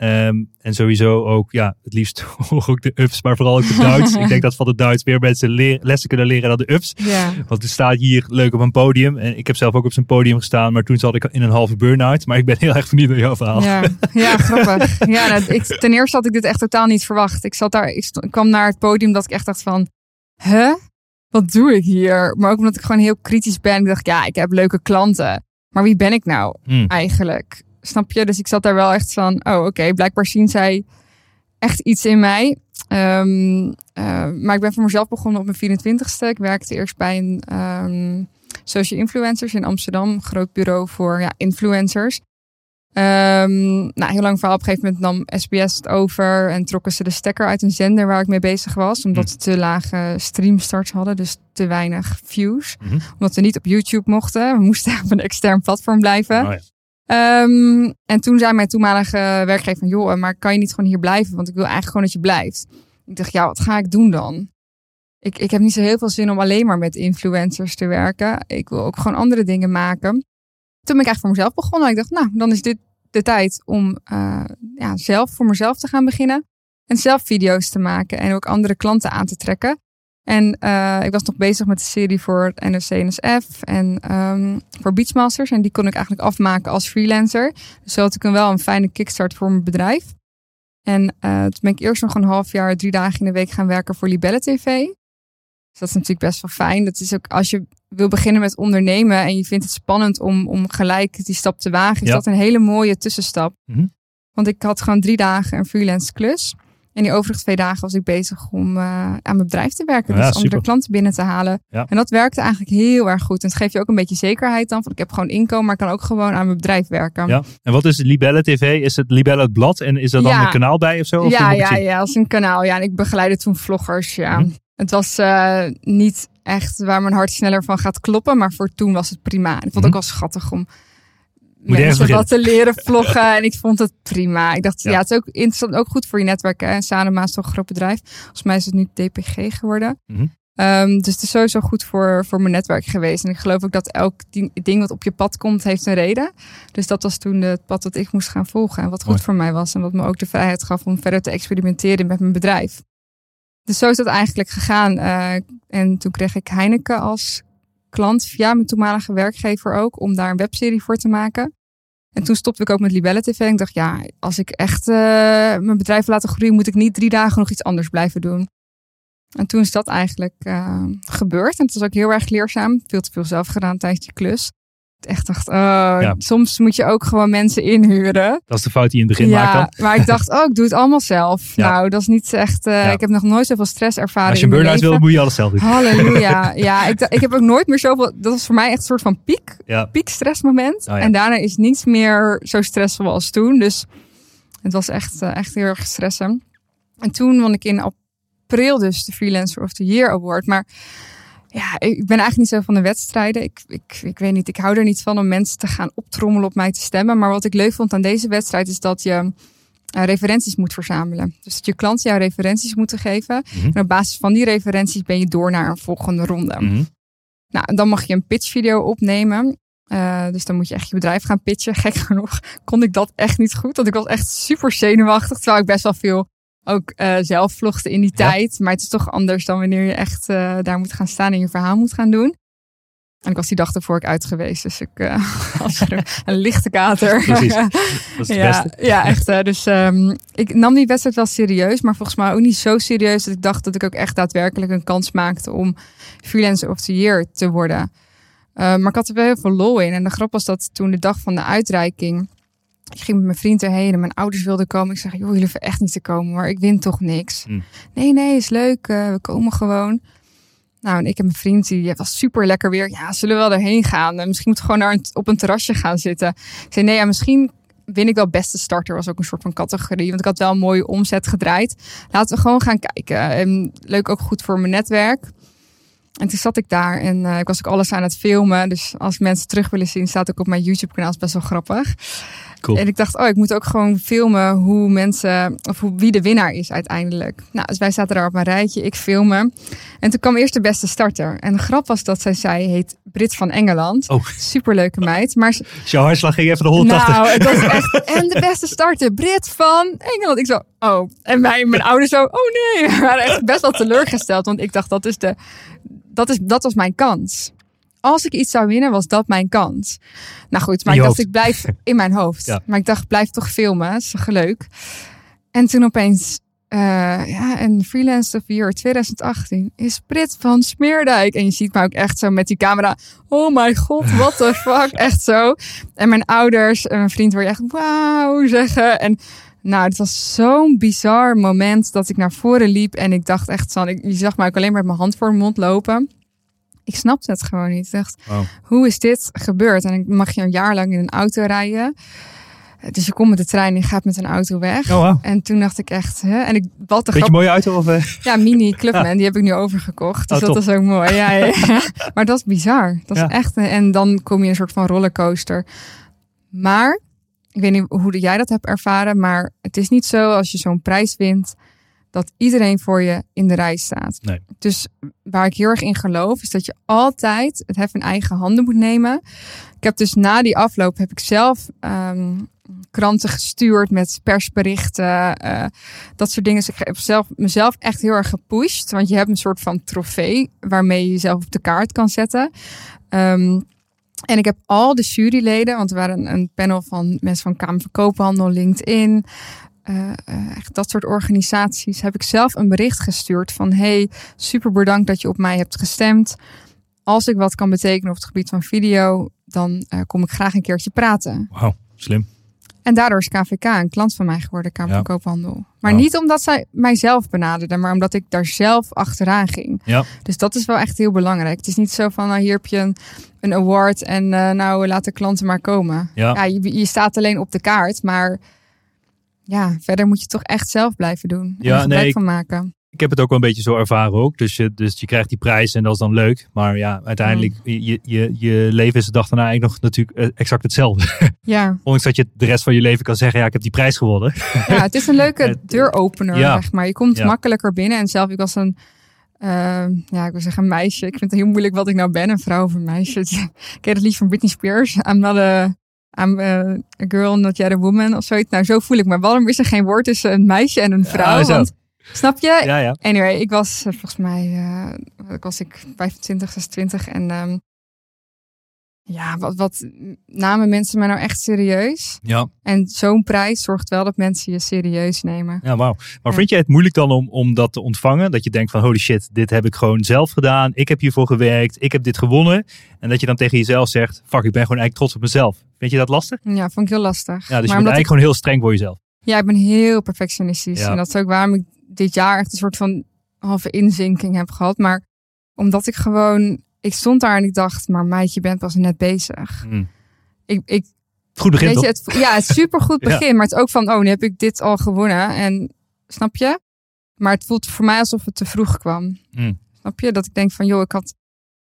Ehm, en sowieso ook, ja, het liefst [laughs] ook de ups, maar vooral ook de Duits. Ik denk dat van de Duits meer mensen leer- lessen kunnen leren dan de ups. ja. Want er staat hier leuk op een podium. En ik heb zelf ook op zijn podium gestaan, maar toen zat ik in een halve burn-out. Maar ik ben heel erg benieuwd naar jouw verhaal. Ja, ja grappig. Ja, nou, ik, ten eerste had ik dit echt totaal niet verwacht. Ik, zat daar, ik kwam naar het podium dat ik echt dacht van... Huh? Wat doe ik hier? Maar ook omdat ik gewoon heel kritisch ben. Ik dacht, ja, ik heb leuke klanten. Maar wie ben ik nou Hmm. eigenlijk? Snap je? Dus ik zat daar wel echt van... Oh, oké, blijkbaar zien zij echt iets in mij. Ehm, eh, maar ik ben voor mezelf begonnen op mijn 24ste. Ik werkte eerst bij een ehm, social influencers in Amsterdam. Een groot bureau voor ja, influencers. Ehm, nou, heel lang verhaal. Op een gegeven moment nam SBS het over en trokken ze de stekker uit een zender waar ik mee bezig was. Omdat ze te lage streamstarts hadden, dus te weinig views. Mhm. Omdat we niet op YouTube mochten. We moesten [laughs] op een extern platform blijven. Oh ja. Ehm, en toen zei mijn toenmalige werkgever van, joh, maar kan je niet gewoon hier blijven? Want ik wil eigenlijk gewoon dat je blijft. Ik dacht, ja, wat ga ik doen dan? Ik, ik heb niet zo heel veel zin om alleen maar met influencers te werken. Ik wil ook gewoon andere dingen maken. Toen ben ik eigenlijk voor mezelf begonnen. Ik dacht, nou, dan is dit de tijd om eh, ja, zelf voor mezelf te gaan beginnen. En zelf video's te maken en ook andere klanten aan te trekken. En eh, ik was nog bezig met de serie voor NRC-NSF en ehm, voor Beachmasters. En die kon ik eigenlijk afmaken als freelancer. Dus zo had ik een wel een fijne kickstart voor mijn bedrijf. En eh, toen ben ik eerst nog een half jaar, drie dagen in de week gaan werken voor Libelle TV. Dus dat is natuurlijk best wel fijn. Dat is ook als je wil beginnen met ondernemen en je vindt het spannend om, om gelijk die stap te wagen, is dat een hele mooie tussenstap. Mhm. Want ik had gewoon drie dagen een freelance klus. En die overige twee dagen was ik bezig om eh, aan mijn bedrijf te werken. Ja, dus andere super. klanten binnen te halen. Ja. En dat werkte eigenlijk heel erg goed. En het geeft je ook een beetje zekerheid dan. Van ik heb gewoon inkomen, maar ik kan ook gewoon aan mijn bedrijf werken. Ja. En wat is Libelle TV? Is het Libelle het blad en is er dan Ja. een kanaal bij of zo? Of ja, ja, ja, als een kanaal. Ja, en ik begeleidde toen vloggers. Ja. Mhm. Het was eh, niet echt waar mijn hart sneller van gaat kloppen, maar voor toen was het prima. En ik vond het Mhm. ook wel schattig om Moet mensen wat te leren vloggen. en ik vond het prima. Ik dacht, Ja. ja, het is ook interessant, ook goed voor je netwerk. Hè? Sanoma is toch een groot bedrijf. Volgens mij is het nu DPG geworden. Mhm. Ehm, dus het is sowieso goed voor, voor mijn netwerk geweest. En ik geloof ook dat elk ding, wat op je pad komt, heeft een reden. Dus dat was toen het pad dat ik moest gaan volgen. En wat goed Mooi. voor mij was. En wat me ook de vrijheid gaf om verder te experimenteren met mijn bedrijf. Dus zo is dat eigenlijk gegaan. Eh, en toen kreeg ik Heineken als klant via mijn toenmalige werkgever ook. Om daar een webserie voor te maken. En toen stopte ik ook met Libelle TV. En ik dacht, ja, als ik echt eh, mijn bedrijf laten groeien, moet ik niet drie dagen nog iets anders blijven doen. En toen is dat eigenlijk eh, gebeurd. En het was ook heel erg leerzaam. Veel te veel zelf gedaan tijdens die klus. Echt dacht, oh, soms moet je ook gewoon mensen inhuren. Dat is de fout die je in het begin ja, maakt dan. maar ik dacht, oh, ik doe het allemaal zelf. Ja. Nou, dat is niet echt. eh. Ik heb nog nooit zoveel stress ervaren. Als je een burn-out wil, moet je alles zelf doen. Halleluja. [laughs] Ja, ik, ik heb ook nooit meer zoveel. Dat was voor mij echt een soort van piek, piekstressmoment. Oh. En daarna is niets meer zo stressvol als toen. Dus het was echt, eh, echt heel erg stressen. En toen won ik in april dus de Freelancer of the Year Award. Maar ja, ik ben eigenlijk niet zo van de wedstrijden. Ik, ik, ik weet niet, ik hou er niet van om mensen te gaan optrommelen op mij te stemmen. Maar wat ik leuk vond aan deze wedstrijd is dat je eh, referenties moet verzamelen. Dus dat je klanten jou referenties moeten geven. Mhm. En op basis van die referenties ben je door naar een volgende ronde. Mhm. Nou, dan mag je een pitchvideo opnemen. Eh, dus dan moet je echt je bedrijf gaan pitchen. [laughs] Gek genoeg kon ik dat echt niet goed. Want ik was echt super zenuwachtig. Terwijl ik best wel veel ook eh, zelf vlogde in die Ja. tijd. Maar het is toch anders dan wanneer je echt eh, daar moet gaan staan en je verhaal moet gaan doen. En ik was die dag ervoor ik uit geweest. Dus ik eh [laughs] was een, lichte kater. Precies. [laughs] Dat is het ja, beste. ja, echt. Dus ehm, ik nam die wedstrijd wel serieus, maar volgens mij ook niet zo serieus dat ik dacht dat ik ook echt daadwerkelijk een kans maakte om freelancer of the year te worden. Maar ik had er wel heel veel lol in. En de grap was dat toen de dag van de uitreiking Ik ging met mijn vriend erheen en mijn ouders wilden komen. Ik zeg, joh, jullie hoeven echt niet te komen, maar ik win toch niks. Hm. Nee, nee, is leuk. eh, we komen gewoon. Nou, en ik en mijn vriend, die was super lekker weer. Ja, zullen we wel erheen gaan? Misschien moeten we gewoon naar een, op een terrasje gaan zitten. Ik zei, nee, ja, misschien win ik wel beste starter. Was ook een soort van categorie. Want ik had wel een mooie omzet gedraaid. Laten we gewoon gaan kijken. En leuk ook goed voor mijn netwerk. En toen zat ik daar en eh, ik was ook alles aan het filmen. Dus als mensen terug willen zien, staat ook op mijn YouTube kanaal. is best wel grappig. Cool. En ik dacht, oh, ik moet ook gewoon filmen hoe mensen, of hoe, wie de winnaar is uiteindelijk. Nou, dus wij zaten daar op een rijtje, ik filmen. En toen kwam eerst de beste starter. En de grap was dat zij zei, heet Brit van Engeland. Oh. Superleuke meid. Maar ze- Dus jouw hartslag ging even de 180. nou, het was echt. [laughs] En de beste starter, Brit van Engeland. Ik zo, oh. En mijn, mijn ouders zo, oh nee. [laughs] We waren echt best wel teleurgesteld. Want ik dacht, dat, is de, dat, is, dat was mijn kans. Als ik iets zou winnen, was dat mijn kans. Nou goed, maar ik dacht, ik blijf [laughs] in mijn hoofd. Ja. Maar ik dacht, blijf toch filmen. Dat is toch leuk. En toen opeens, eh, ja, een freelance of year 2018 is Brit van Smeerdijk. En je ziet me ook echt zo met die camera. Oh my god, what the [laughs] fuck. Echt zo. En mijn ouders en mijn vriend je echt wauw zeggen. En nou, het was zo'n bizar moment dat ik naar voren liep. En ik dacht echt, San, ik, je zag mij ook alleen maar met mijn hand voor mijn mond lopen. Ik snapte het gewoon niet. Ik dacht, Wow. hoe is dit gebeurd? En dan mag je een jaar lang in een auto rijden. Dus je komt met de trein en je gaat met een auto weg. Oh, wow. En toen dacht ik echt, hè? en ik wat de Beetje grap, mooie auto of... eh? ja, mini [laughs] Clubman, die heb ik nu overgekocht. Dus Oh, dat top. is ook mooi. Ja. [laughs] [laughs] Maar dat is bizar. Dat is echt. een- En dan kom je een soort van rollercoaster. Maar ik weet niet hoe jij dat hebt ervaren, maar het is niet zo als je zo'n prijs wint dat iedereen voor je in de rij staat. Nee. Dus waar ik heel erg in geloof is dat je altijd het hef in eigen handen moet nemen. Ik heb dus na die afloop heb ik zelf ehm, kranten gestuurd met persberichten, eh, dat soort dingen. Dus ik heb zelf, mezelf echt heel erg gepusht, want je hebt een soort van trofee waarmee je jezelf op de kaart kan zetten. Ehm, en ik heb al de juryleden, want er waren een, een panel van mensen van Kamer van Koophandel, LinkedIn, eh, eh, echt dat soort organisaties, heb ik zelf een bericht gestuurd van hey, super bedankt dat je op mij hebt gestemd. Als ik wat kan betekenen op het gebied van video, dan eh, kom ik graag een keertje praten. Wauw, slim. En daardoor is KVK een klant van mij geworden, Kamer Ja. van Koophandel. Maar niet omdat zij mijzelf benaderden, maar omdat ik daar zelf achteraan ging. Ja. Dus dat is wel echt heel belangrijk. Het is niet zo van, nou, hier heb je een, een award en eh, nou, laat de klanten maar komen. Ja. je, je staat alleen op de kaart, maar ja, verder moet je toch echt zelf blijven doen. En Ja, er gebruik nee, van maken. Ik heb het ook wel een beetje zo ervaren ook. Dus je, dus je krijgt die prijs en dat is dan leuk. Maar ja, uiteindelijk, je, je, je leven is de dag daarna eigenlijk nog natuurlijk eh, exact hetzelfde. [laughs] Ja. Ondanks dat je de rest van je leven kan zeggen, ja, ik heb die prijs gewonnen. ja, het is een [laughs] leuke Het- deuropener, ja. zeg maar. Je komt Ja. makkelijker binnen. En zelf, ik was een, eh, ja, ik wil zeggen een meisje. Ik vind het heel moeilijk wat ik nou ben, een vrouw of een meisje. [laughs] Ik ken het lied van Britney Spears. I'm not a, I'm a, girl, not yet a woman of zoiets. Nou, zo voel ik me. Waarom is er geen woord tussen een meisje en een vrouw? Ja, zo. Want, snap je? Ja, ja. Anyway, ik was eh, volgens mij, eh, was ik 25, 26 en ehm, ja, wat, wat namen mensen mij nou echt serieus? Ja, En zo'n prijs zorgt wel dat mensen je serieus nemen. ja wauw. Maar Ja. vind jij het moeilijk dan om, om dat te ontvangen? Dat je denkt van, holy shit, dit heb ik gewoon zelf gedaan. Ik heb hiervoor gewerkt. Ik heb dit gewonnen. En dat je dan tegen jezelf zegt, fuck, ik ben gewoon eigenlijk trots op mezelf. Vind je dat lastig? Ja, vond ik heel lastig. Ja, dus je maar bent omdat eigenlijk ik, gewoon heel streng voor jezelf. ja, ik ben heel perfectionistisch. Ja. En dat is ook waarom ik dit jaar echt een soort van halve inzinking heb gehad. Maar omdat ik gewoon, ik stond daar en ik dacht, maar meid, je bent pas net bezig. Hm. Ik, ik Goed begin Weet je, het, ja, het supergoed [laughs] Ja. begin. Maar het is ook van, oh, nu heb ik dit al gewonnen. En snap je? Maar het voelt voor mij alsof het te vroeg kwam. Mm. Snap je? Dat ik denk van, joh, ik had...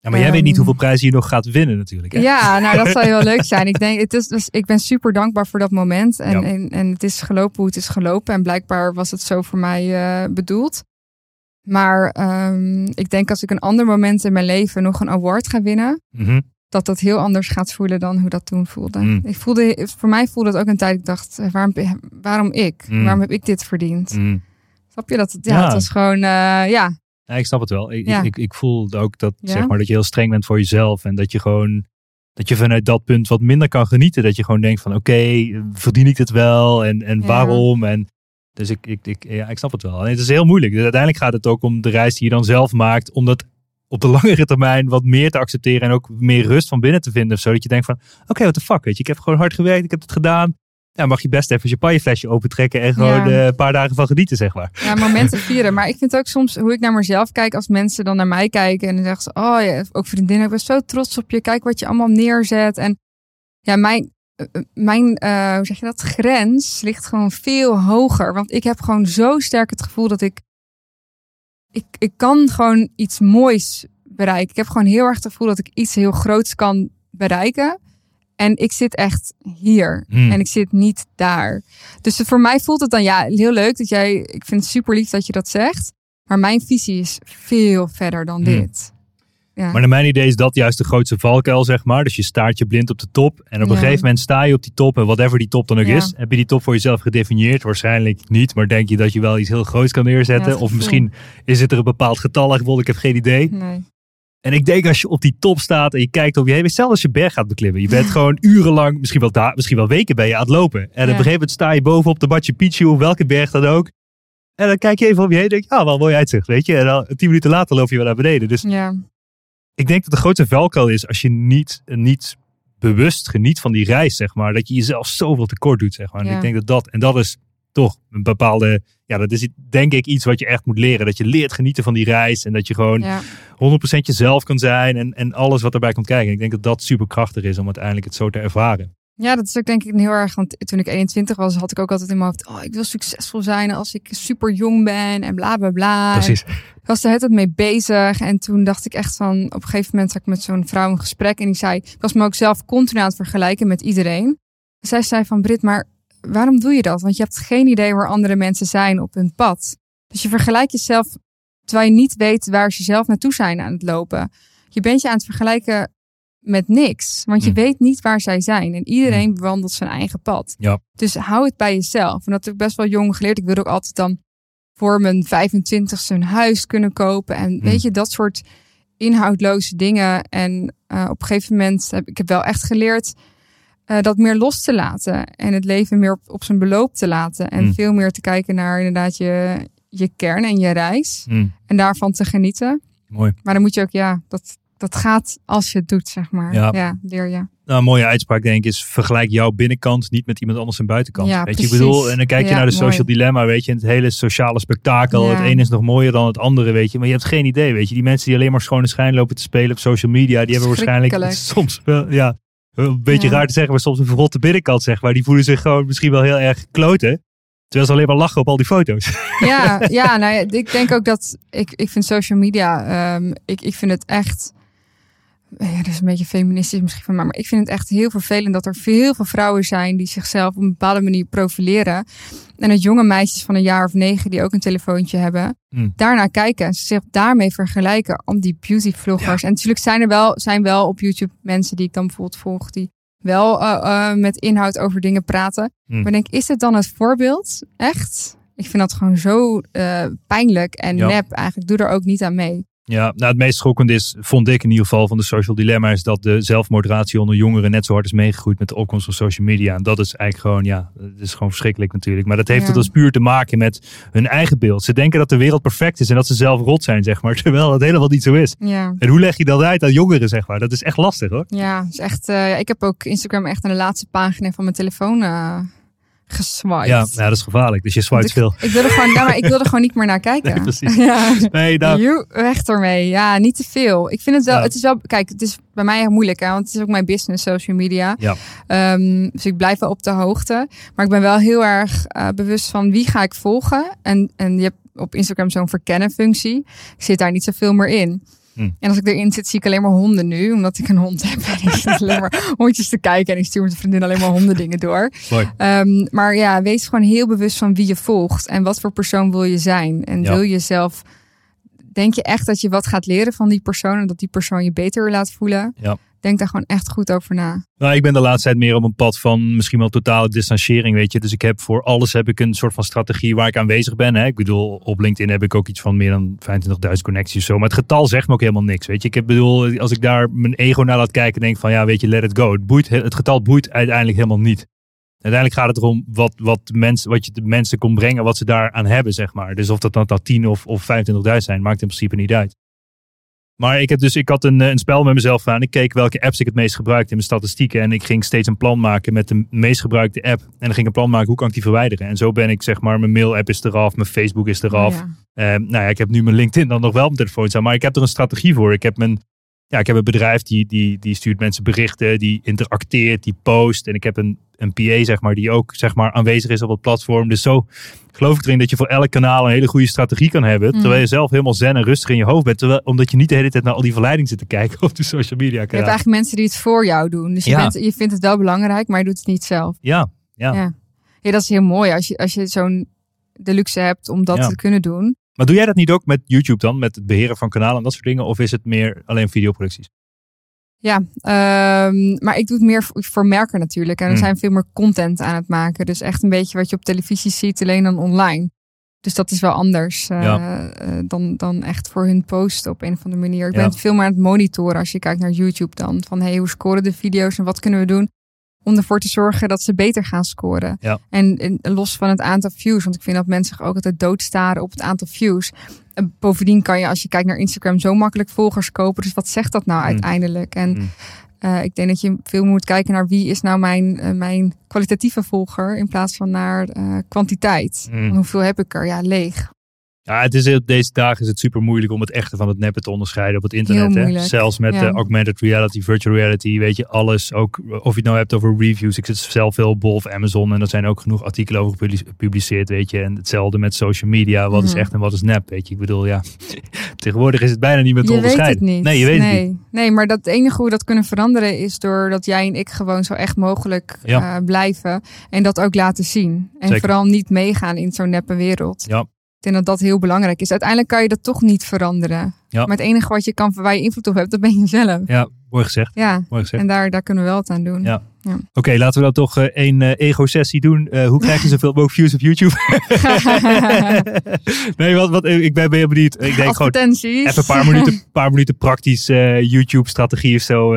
Ja, maar jij weet niet Ehm, hoeveel prijzen je nog gaat winnen natuurlijk. Hè? Ja, nou, dat zou [laughs] heel leuk zijn. Ik denk, het is, dus, ik ben super dankbaar voor dat moment. En, Ja. en, en het is gelopen hoe het is gelopen. En blijkbaar was het zo voor mij eh, bedoeld. Maar ehm, ik denk als ik een ander moment in mijn leven nog een award ga winnen, Mhm. dat dat heel anders gaat voelen dan hoe dat toen voelde. Mm. Ik voelde voor mij voelde het ook een tijd. Ik dacht, eh, waarom, waarom ik? Mm. Waarom heb ik dit verdiend? Mhm. Snap je dat? Het, ja, Ja. het was gewoon, eh, ja, Ja, ik snap het wel. Ik, Ja. ik, ik, voel ook dat, Ja. zeg maar, dat je heel streng bent voor jezelf. En dat je gewoon, dat je vanuit dat punt wat minder kan genieten. Dat je gewoon denkt van, oké, verdien ik het wel? En, en waarom? En, dus ik, ik, ik, ja, ik snap het wel. Het is heel moeilijk. Dus uiteindelijk gaat het ook om de reis die je dan zelf maakt. Om dat op de [laughs] langere termijn wat meer te accepteren. En ook meer rust van binnen te vinden. Zodat je denkt van, oké, what the fuck, weet je. Ik heb gewoon hard gewerkt. Ik heb het gedaan. Ja, mag je best even je champagneflesje opentrekken en gewoon Ja. eh, een paar dagen van genieten, zeg maar. Ja, momenten [laughs] vieren. Maar ik vind ook soms hoe ik naar mezelf kijk als mensen dan naar mij kijken en dan zeggen ze, oh ja, ook vriendinnen, ik ben zo trots op je. Kijk wat je allemaal neerzet. En ja, mijn, eh, eh, mijn hoe zeg je dat, grens ligt gewoon veel hoger. Want ik heb gewoon zo sterk het gevoel dat ik, ik, ik kan gewoon iets moois bereiken. Ik heb gewoon heel erg het gevoel dat ik iets heel groots kan bereiken. En ik zit echt hier. Hmm. En ik zit niet daar. Dus voor mij voelt het dan ja, heel leuk dat jij. Ik vind het super lief dat je dat zegt. Maar mijn visie is veel verder dan Hmm. dit. Ja. Maar naar mijn idee is dat juist de grootste valkuil, zeg maar. Dus je staart je blind op de top. En op een gegeven moment sta je op die top. En whatever die top dan ook Ja. is. Heb je die top voor jezelf gedefinieerd? Waarschijnlijk niet. Maar denk je dat je wel iets heel groots kan neerzetten? Of misschien is het er een bepaald getal. Ik heb geen idee. Nee. En ik denk als je op die top staat en je kijkt om je heen. Stel als je berg gaat beklimmen. Je bent [laughs] gewoon urenlang, misschien wel, misschien wel weken ben je aan het lopen. En op een gegeven moment sta je bovenop de Machu Picchu. Of welke berg dan ook. En dan kijk je even om je heen en denk je, ah, wel mooi uitzicht, weet je. En dan tien minuten later loop je weer naar beneden. Dus Ja. ik denk dat de grootste valkuil is als je niet, niet bewust geniet van die reis, zeg maar. Dat je jezelf zoveel tekort doet, zeg maar. En Ja. ik denk dat dat, en dat is toch een bepaalde, ja, dat is denk ik iets wat je echt moet leren. Dat je leert genieten van die reis en dat je gewoon ja. 100% jezelf kan zijn en, en alles wat erbij komt kijken. Ik denk dat dat super krachtig is om uiteindelijk het zo te ervaren. Ja, dat is ook denk ik heel erg. Want toen ik 21 was, had ik ook altijd in mijn hoofd. Oh, ik wil succesvol zijn als ik super jong ben en bla bla bla. Precies. En ik was er het mee bezig. En toen dacht ik echt van. Op een gegeven moment zat ik met zo'n vrouw in gesprek. En die zei. Ik was me ook zelf continu aan het vergelijken met iedereen. Zij zei van Brit, maar waarom doe je dat? Want je hebt geen idee waar andere mensen zijn op hun pad. Dus je vergelijkt jezelf terwijl je niet weet waar ze zelf naartoe zijn aan het lopen. Je bent je aan het vergelijken met niks. Want je Hmm. weet niet waar zij zijn. En iedereen bewandelt zijn eigen pad. Ja. Dus hou het bij jezelf. En dat heb ik best wel jong geleerd. Ik wilde ook altijd dan voor mijn 25ste een huis kunnen kopen. En weet je, dat soort inhoudloze dingen. En eh, op een gegeven moment heb ik heb wel echt geleerd eh, dat meer los te laten. En het leven meer op, op zijn beloop te laten. En veel meer te kijken naar inderdaad je, je kern en je reis. Mm, En daarvan te genieten. mooi. Maar dan moet je ook, ja, dat, dat gaat als je het doet, zeg maar. Ja. Ja, leer je. Nou, een mooie uitspraak denk ik is vergelijk jouw binnenkant niet met iemand anders zijn buitenkant. Ja, weet je, ik bedoel, en dan kijk je Ja, naar de mooi. social dilemma, weet je, en het hele sociale spektakel. Het ene is nog mooier dan het andere, weet je. Maar je hebt geen idee, weet je. Die mensen die alleen maar schone schijn lopen te spelen op social media, die hebben waarschijnlijk [laughs] soms wel, ja, een beetje raar te zeggen, maar soms een verrotte binnenkant, zeg maar. Die voelen zich gewoon misschien wel heel erg kloten. Terwijl ze alleen maar lachen op al die foto's. [laughs] Ja, ja, nou ja, ik denk ook dat ik, ik vind social media, ehm, ik, ik vind het echt, ja, dat is een beetje feministisch misschien van mij, maar ik vind het echt heel vervelend dat er veel veel vrouwen zijn die zichzelf op een bepaalde manier profileren. En dat jonge meisjes van een jaar of negen die ook een telefoontje hebben, Hmm. daarnaar kijken en ze zich daarmee vergelijken om die beauty vloggers. En natuurlijk zijn er wel, zijn wel op YouTube mensen die ik dan bijvoorbeeld volg, die wel eh, met inhoud over dingen praten. Hmm. Maar ik denk, is het dan het voorbeeld? Echt? Ik vind dat gewoon zo eh, pijnlijk en Ja. nep eigenlijk. Doe er ook niet aan mee. Ja, nou het meest schokkende is, vond ik in ieder geval van de social dilemma, is dat de zelfmotivatie onder jongeren net zo hard is meegegroeid met de opkomst van social media. En dat is eigenlijk gewoon, ja, het is gewoon verschrikkelijk natuurlijk. Maar dat heeft Ja. het dus puur te maken met hun eigen beeld. Ze denken dat de wereld perfect is en dat ze zelf rot zijn, zeg maar. [laughs] Terwijl het helemaal niet zo is. Ja. En hoe leg je dat uit aan jongeren, zeg maar? Dat is echt lastig hoor. Ja, is echt, eh, ik heb ook Instagram echt naar de laatste pagina van mijn telefoon eh geswiped. Ja, ja, dat is gevaarlijk. Dus je swipet veel. ik, ik wilde gewoon, nou, maar ik wilde gewoon niet meer naar kijken. [laughs] Nee, precies. [laughs] Ja. Nee, nou, Joe, weg ermee. Ja, niet te veel. Ik vind het wel, Ja. het is wel, kijk, het is bij mij heel moeilijk, hè, want het is ook mijn business, social media. Ja. Ehm, dus ik blijf wel op de hoogte. Maar ik ben wel heel erg eh, bewust van wie ga ik volgen. En, en je hebt op Instagram zo'n verkennen functie. Ik zit daar niet zoveel meer in. Hm. En als ik erin zit, zie ik alleen maar honden nu. Omdat ik een hond heb. [laughs] En ik zit alleen maar hondjes te kijken. En ik stuur de vriendin alleen maar honden dingen door. Ehm, maar ja, wees gewoon heel bewust van wie je volgt. En wat voor persoon wil je zijn. En Ja. wil je zelf... Denk je echt dat je wat gaat leren van die persoon. En dat die persoon je beter laat voelen. Ja. Denk daar gewoon echt goed over na. Nou, ik ben de laatste tijd meer op een pad van misschien wel totale distanciering, weet je. Dus ik heb voor alles heb ik een soort van strategie waar ik aanwezig ben. Hè. Ik bedoel, op LinkedIn heb ik ook iets van meer dan 25.000 connecties zo. Maar het getal zegt me ook helemaal niks, weet je. Ik heb, bedoel, als ik daar mijn ego naar laat kijken, denk van ja, weet je, let it go. Het, boeit, het getal boeit uiteindelijk helemaal niet. Uiteindelijk gaat het erom wat, wat, mensen, wat je de mensen kon brengen, wat ze daaraan hebben, zeg maar. Dus of dat dan, dan 10 of, of 25.000 zijn, maakt in principe niet uit. Maar ik, heb dus, ik had een, eh, een spel met mezelf aan. Ik keek welke apps ik het meest gebruikte in mijn statistieken. En ik ging steeds een plan maken met de meest gebruikte app. En dan ging ik een plan maken, hoe kan ik die verwijderen? En zo ben ik, zeg maar, mijn mail-app is eraf, mijn Facebook is eraf. Ja. Eh, nou ja, ik heb nu mijn LinkedIn dan nog wel op mijn telefoon staan. Maar ik heb er een strategie voor. Ik heb, mijn, ja, ik heb een bedrijf die, die, die stuurt mensen berichten, die interacteert, die post. En ik heb een, een PA, zeg maar, die ook zeg maar, aanwezig is op het platform. Dus zo geloof ik erin dat je voor elk kanaal een hele goede strategie kan hebben. Mm. Terwijl je zelf helemaal zen en rustig in je hoofd bent. Terwijl, omdat je niet de hele tijd naar al die verleiding zit te kijken [laughs] op de social media Je hebt eigenlijk mensen die het voor jou doen. Dus je, Ja. bent, je vindt het wel belangrijk, maar je doet het niet zelf. Ja, ja. Ja, ja dat is heel mooi als je, als je zo'n de luxe hebt om dat Ja. te kunnen doen. Maar doe jij dat niet ook met YouTube dan? Met het beheren van kanalen en dat soort dingen? Of is het meer alleen videoproducties? Ja, ehm, maar ik doe het meer voor, merken natuurlijk. En we Hmm. zijn veel meer content aan het maken. Dus echt een beetje wat je op televisie ziet, alleen dan online. Dus dat is wel anders eh, Ja. eh, dan, dan echt voor hun posten op een of andere manier. Ik Ja. ben het veel meer aan het monitoren als je kijkt naar YouTube dan. Van hey, hoe scoren de video's en wat kunnen we doen om ervoor te zorgen dat ze beter gaan scoren. Ja. En, en los van het aantal views, want ik vind dat mensen zich ook altijd doodstaren op het aantal views. En bovendien kan je als je kijkt naar Instagram zo makkelijk volgers kopen. Dus wat zegt dat nou Mm. uiteindelijk? En Mm. eh, ik denk dat je veel moet kijken naar wie is nou mijn, eh, mijn kwalitatieve volger in plaats van naar eh, kwantiteit. Mm. Hoeveel heb ik er? Ja, leeg. Ja, het is, deze dagen is het super moeilijk om het echte van het neppe te onderscheiden op het internet. Hè? Zelfs met Ja. eh, augmented reality, virtual reality, weet je, alles. Ook eh, of je het nou hebt over reviews. Ik zit zelf veel op Bol of Amazon en er zijn ook genoeg artikelen over gepublice- gepubliceerd, weet je. En hetzelfde met social media. Wat is echt en wat is nep, weet je. Ik bedoel, ja, [laughs] tegenwoordig is het bijna niet meer te Je weet onderscheiden. het niet. Nee, je weet nee. het niet. Nee, maar dat enige hoe we dat kunnen veranderen is doordat jij en ik gewoon zo echt mogelijk Ja. eh, blijven. En dat ook laten zien. En Zeker. vooral niet meegaan in zo'n neppe wereld. Ja. Ik denk dat dat heel belangrijk is. Uiteindelijk kan je dat toch niet veranderen. Ja. Maar het enige wat je kan, waar je invloed op hebt, dat ben je zelf. Ja, mooi gezegd. Ja, Mooi gezegd. en daar, daar kunnen we wel wat aan doen. Ja. Oké, laten we dan toch eh, één eh, ego-sessie doen. Eh, hoe krijg je [laughs] zoveel mogelijk views op YouTube? [laughs] nee, wat, wat, ik ben, ben benieuwd. Ik denk gewoon even een paar minuten, paar minuten praktisch YouTube-strategie of zo.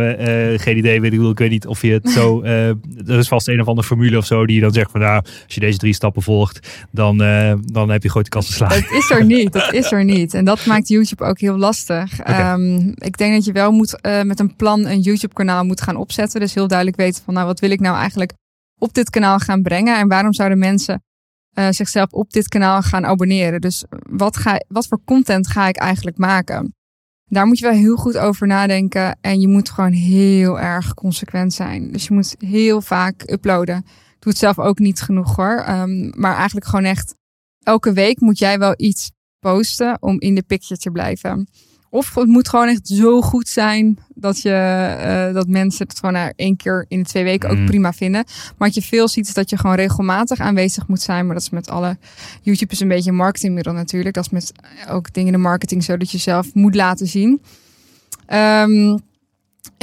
geen idee, weet ik, ik weet niet of je het zo... [laughs] er is vast een of andere formule of zo die je dan zegt van... Nou, als je deze drie stappen volgt, dan, dan heb je grote kans te slagen. Dat is er niet, dat is er niet. En dat maakt YouTube ook heel lastig. Ehm, ik denk dat je wel moet met een plan een YouTube kanaal moet gaan opzetten. Dus heel duidelijk weten van nou wat wil ik nou eigenlijk op dit kanaal gaan brengen. En waarom zouden mensen eh, zichzelf op dit kanaal gaan abonneren. Dus wat, ga, wat voor content ga ik eigenlijk maken? Daar moet je wel heel goed over nadenken. En je moet gewoon heel erg consequent zijn. Dus je moet heel vaak uploaden. Doe het zelf ook niet genoeg hoor. Ehm, maar eigenlijk gewoon echt elke week moet jij wel iets posten om in de picture te blijven. Of het moet gewoon echt zo goed zijn dat, je, eh, dat mensen het gewoon na één keer in de twee weken ook Mm. prima vinden. Maar wat je veel ziet is dat je gewoon regelmatig aanwezig moet zijn. Maar dat is met alle... YouTube is een beetje een marketingmiddel natuurlijk. Dat is met ook dingen in de marketing zo dat je zelf moet laten zien. Ehm,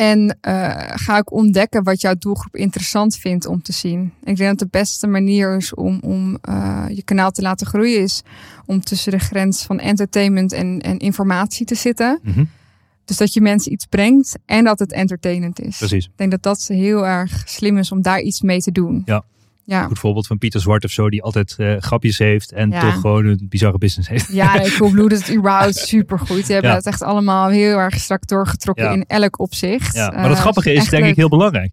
en eh, ga ook ontdekken wat jouw doelgroep interessant vindt om te zien. Ik denk dat de beste manier is om, om eh, je kanaal te laten groeien, is om tussen de grens van entertainment en, en informatie te zitten. Mhm, Dus dat je mensen iets brengt en dat het entertainend is. Precies. Ik denk dat dat heel erg slim is om daar iets mee te doen. Ja. Ja, Goed voorbeeld van Pieter Zwart of zo, die altijd eh, grapjes heeft en Ja. toch gewoon een bizarre business heeft. ja ik doet [laughs] het überhaupt supergoed. Die hebben het echt allemaal heel erg strak doorgetrokken in elk opzicht. Ja, maar Eh, het grappige is denk ik heel belangrijk.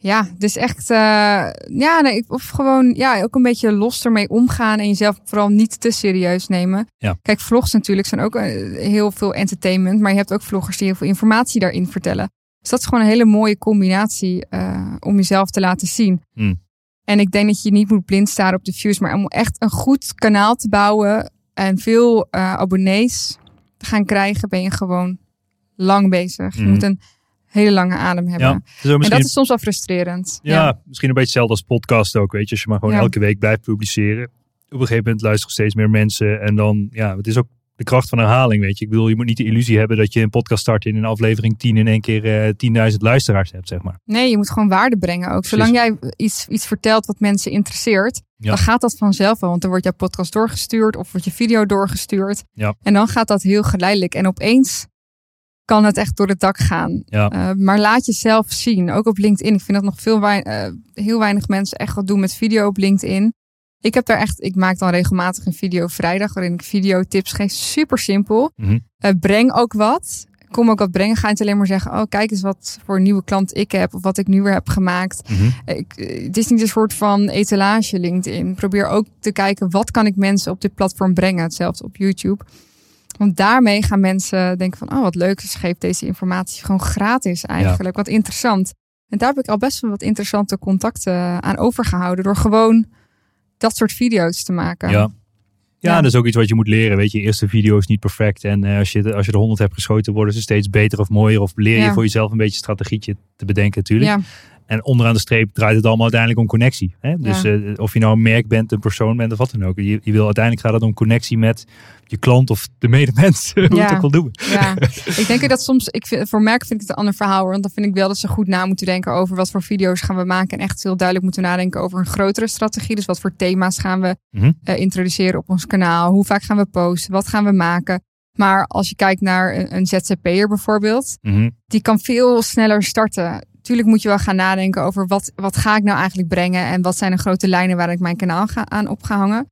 Ja, dus echt, eh, ja, nee, of gewoon, ja, ook een beetje los ermee omgaan en jezelf vooral niet te serieus nemen. Ja. Kijk, vlogs natuurlijk zijn ook eh, heel veel entertainment, maar je hebt ook vloggers die heel veel informatie daarin vertellen. Dus dat is gewoon een hele mooie combinatie eh, om jezelf te laten zien. Hmm. En ik denk dat je niet moet blind staren op de views, maar om echt een goed kanaal te bouwen en veel eh, abonnees te gaan krijgen, ben je gewoon lang bezig. Je Hmm. moet een hele lange adem hebben. Ja, dus En dat is soms wel frustrerend. ja, misschien een beetje hetzelfde als podcast ook, weet je. Als je maar gewoon Ja. elke week blijft publiceren. Op een gegeven moment luisteren steeds meer mensen. En dan, ja, het is ook de kracht van herhaling, weet je. Ik bedoel, je moet niet de illusie hebben dat je een podcast start in een aflevering 10 in één keer eh 10.000 luisteraars hebt, zeg maar. Nee, je moet gewoon waarde brengen ook. Zolang jij iets, iets vertelt wat mensen interesseert, Ja. dan gaat dat vanzelf wel. Want dan wordt jouw podcast doorgestuurd of wordt je video doorgestuurd. Ja. En dan gaat dat heel geleidelijk. En opeens kan het echt door het dak gaan. Ja. Eh, maar laat jezelf zien. Ook op LinkedIn. Ik vind dat nog veel wei- eh, heel weinig mensen echt wat doen met video op LinkedIn. Ik heb daar echt, ik maak dan regelmatig een video vrijdag waarin ik videotips geef. Super simpel. Eh, breng ook wat. kom ook wat brengen. Ga niet alleen maar zeggen, oh kijk eens wat voor nieuwe klant ik heb of wat ik nu weer heb gemaakt. Mhm. Ik, eh, het is niet een soort van etalage LinkedIn. Probeer ook te kijken, wat kan ik mensen op dit platform brengen? Hetzelfde op YouTube. Want daarmee gaan mensen denken van, oh wat leuk, ze geeft deze informatie gewoon gratis eigenlijk. Wat interessant. En daar heb ik al best wel wat interessante contacten aan overgehouden door gewoon dat soort video's te maken. Ja. Ja, Ja. dat is ook iets wat je moet leren. Weet je, eerste video is niet perfect. En eh, als, je, als je er honderd hebt geschoten, worden ze steeds beter of mooier. Of leer je Ja. voor jezelf een beetje een strategietje te bedenken natuurlijk. Ja, En onderaan de streep draait het allemaal uiteindelijk om connectie. Hè? Dus Ja. eh, of je nou een merk bent, een persoon bent of wat dan ook. Je, je wil uiteindelijk gaat het om connectie met je klant of de medemens. [laughs] Hoe Ja. het ook wil doen. ja. [laughs] ik denk dat soms, ik vind, voor merken vind ik het een ander verhaal. hoor. Want dan vind ik wel dat ze goed na moeten denken over wat voor video's gaan we maken. En echt heel duidelijk moeten nadenken over een grotere strategie. Dus wat voor thema's gaan we Mhm. eh, introduceren op ons kanaal? Hoe vaak gaan we posten? Wat gaan we maken? Maar als je kijkt naar een, een ZZP'er bijvoorbeeld, Mhm. die kan veel sneller starten. Tuurlijk moet je wel gaan nadenken over wat, wat ga ik nou eigenlijk brengen en wat zijn de grote lijnen waar ik mijn kanaal ga, aan op ga hangen.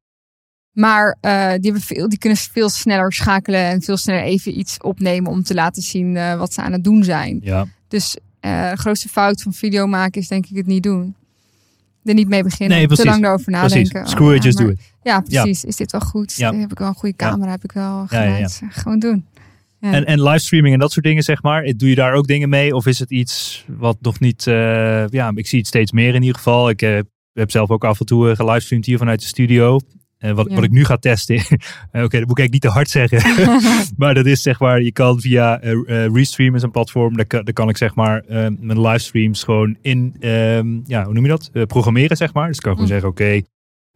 Maar eh, die, veel, die kunnen veel sneller schakelen en veel sneller even iets opnemen om te laten zien eh, wat ze aan het doen zijn. Ja. Dus eh, de grootste fout van video maken is denk ik het niet doen. Er niet mee beginnen. Nee, precies. Te lang erover Precies. nadenken. Screw Oh, it, ja, just maar- do it. Ja, precies. Is dit wel goed? Ja. Heb ik wel een goede camera? Heb ik wel geluid? Gewoon doen. Ja. En, en livestreaming en dat soort dingen, zeg maar. Doe je daar ook dingen mee? Of is het iets wat nog niet... eh, ja, ik zie het steeds meer in ieder geval. Ik eh, heb zelf ook af en toe eh, gelivestreamd hier vanuit de studio. En wat, Ja. wat ik nu ga testen. [laughs] Oké, dat moet ik eigenlijk niet te hard zeggen. [laughs] [laughs] maar dat is zeg maar, je kan via Restream is een platform. Daar kan, daar kan ik zeg maar mijn livestreams gewoon in, ehm, ja, hoe noem je dat? Programmeren zeg maar. Dus ik kan gewoon Mm. zeggen, oké,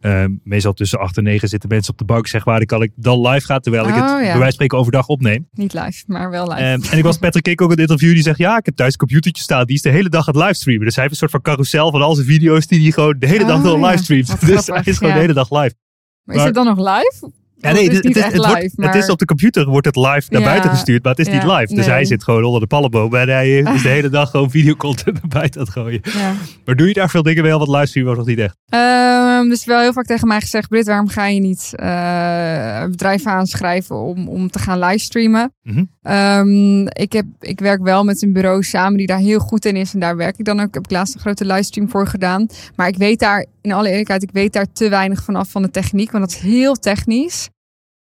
ehm, meestal tussen 8 en 9 zitten mensen op de bank zeg maar. Dan kan ik dan live gaan terwijl ik het Oh, ja. bij wijze van spreken overdag opneem. Niet live, maar wel live. Ehm, en ik was [laughs] Patrick Kik ook in het interview. Die zegt, ja, ik heb thuis een computertje staan. Die is de hele dag aan het livestreamen. Dus hij heeft een soort van carousel van al zijn video's die hij gewoon de hele dag Oh, ja. livestreamt. [laughs] Dus grappig, hij is gewoon ja. de hele dag live. maar is maar- het dan nog live? Ja, nee, het is het, wordt- het is op de computer wordt het live naar Ja. buiten gestuurd, maar het is niet live. Dus nee. hij zit gewoon onder de pallenboom en hij [laughs] is de hele dag gewoon videocontent [laughs] naar buiten aan het gooien. Ja. Maar doe je daar veel dingen mee al wat livestreamen of nog niet echt? Ehm, dus wel heel vaak tegen mij gezegd, Brit, waarom ga je niet eh bedrijven aanschrijven om, om te gaan livestreamen? Ehm, ik, heb, ik werk wel met een bureau samen die daar heel goed in is. En daar werk ik dan ook. Heb ik laatst een grote livestream voor gedaan. Maar ik weet daar, in alle eerlijkheid, ik weet daar te weinig vanaf van de techniek. Want dat is heel technisch.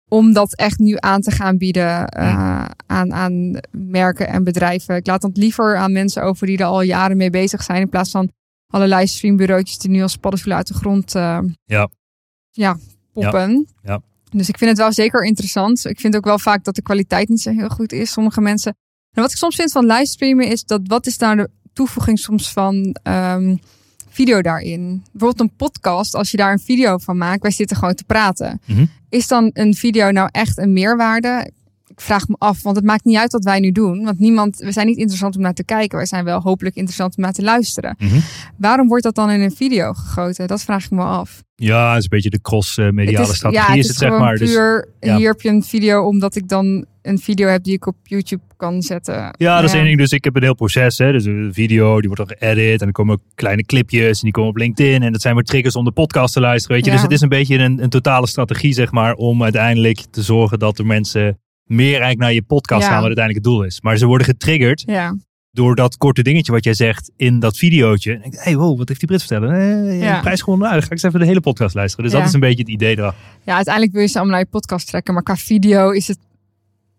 Om dat echt nu aan te gaan bieden eh, aan, aan merken en bedrijven. Ik laat dat liever aan mensen over die er al jaren mee bezig zijn. In plaats van alle livestreambureautjes die nu als paddenstoelen uit de grond eh, Ja. Ja, poppen. Ja. Dus ik vind het wel zeker interessant. Ik vind ook wel vaak dat de kwaliteit niet zo heel goed is. Sommige mensen. En wat ik soms vind van livestreamen is dat wat is nou de toevoeging soms van ehm, video daarin? Bijvoorbeeld een podcast, als je daar een video van maakt, wij zitten gewoon te praten. Mhm. Is dan een video nou echt een meerwaarde? Ik vraag me af, want het maakt niet uit wat wij nu doen. Want niemand, we zijn niet interessant om naar te kijken. Wij zijn wel hopelijk interessant om naar te luisteren. Mhm. Waarom wordt dat dan in een video gegoten? Dat vraag ik me af. Ja, is een beetje de cross-mediale is- strategie ja, is het, zeg maar. Dus, Puur, ja. hier heb je een video omdat ik dan een video heb die ik op YouTube kan zetten. ja, dat is één ding. Dus ik heb een heel proces. Hè. Dus een video, die wordt dan geëdit. En dan komen kleine clipjes. En die komen op LinkedIn. En dat zijn weer triggers om de podcast te luisteren. Weet je. Ja. Dus het is een beetje een, een totale strategie, zeg maar. Om uiteindelijk te zorgen dat er mensen meer eigenlijk naar je podcast Ja. gaan. Wat uiteindelijk het doel is. Maar ze worden getriggerd Ja, door dat korte dingetje wat jij zegt in dat videootje. En ik denk, hey, wow, wat heeft die Brit vertellen? Eh, Ja. een prijs gewonnen. Nou, dan ga ik eens even de hele podcast luisteren. Dus Ja. dat is een beetje het idee erachter. ja, uiteindelijk wil je ze allemaal naar je podcast trekken. Maar qua video is het...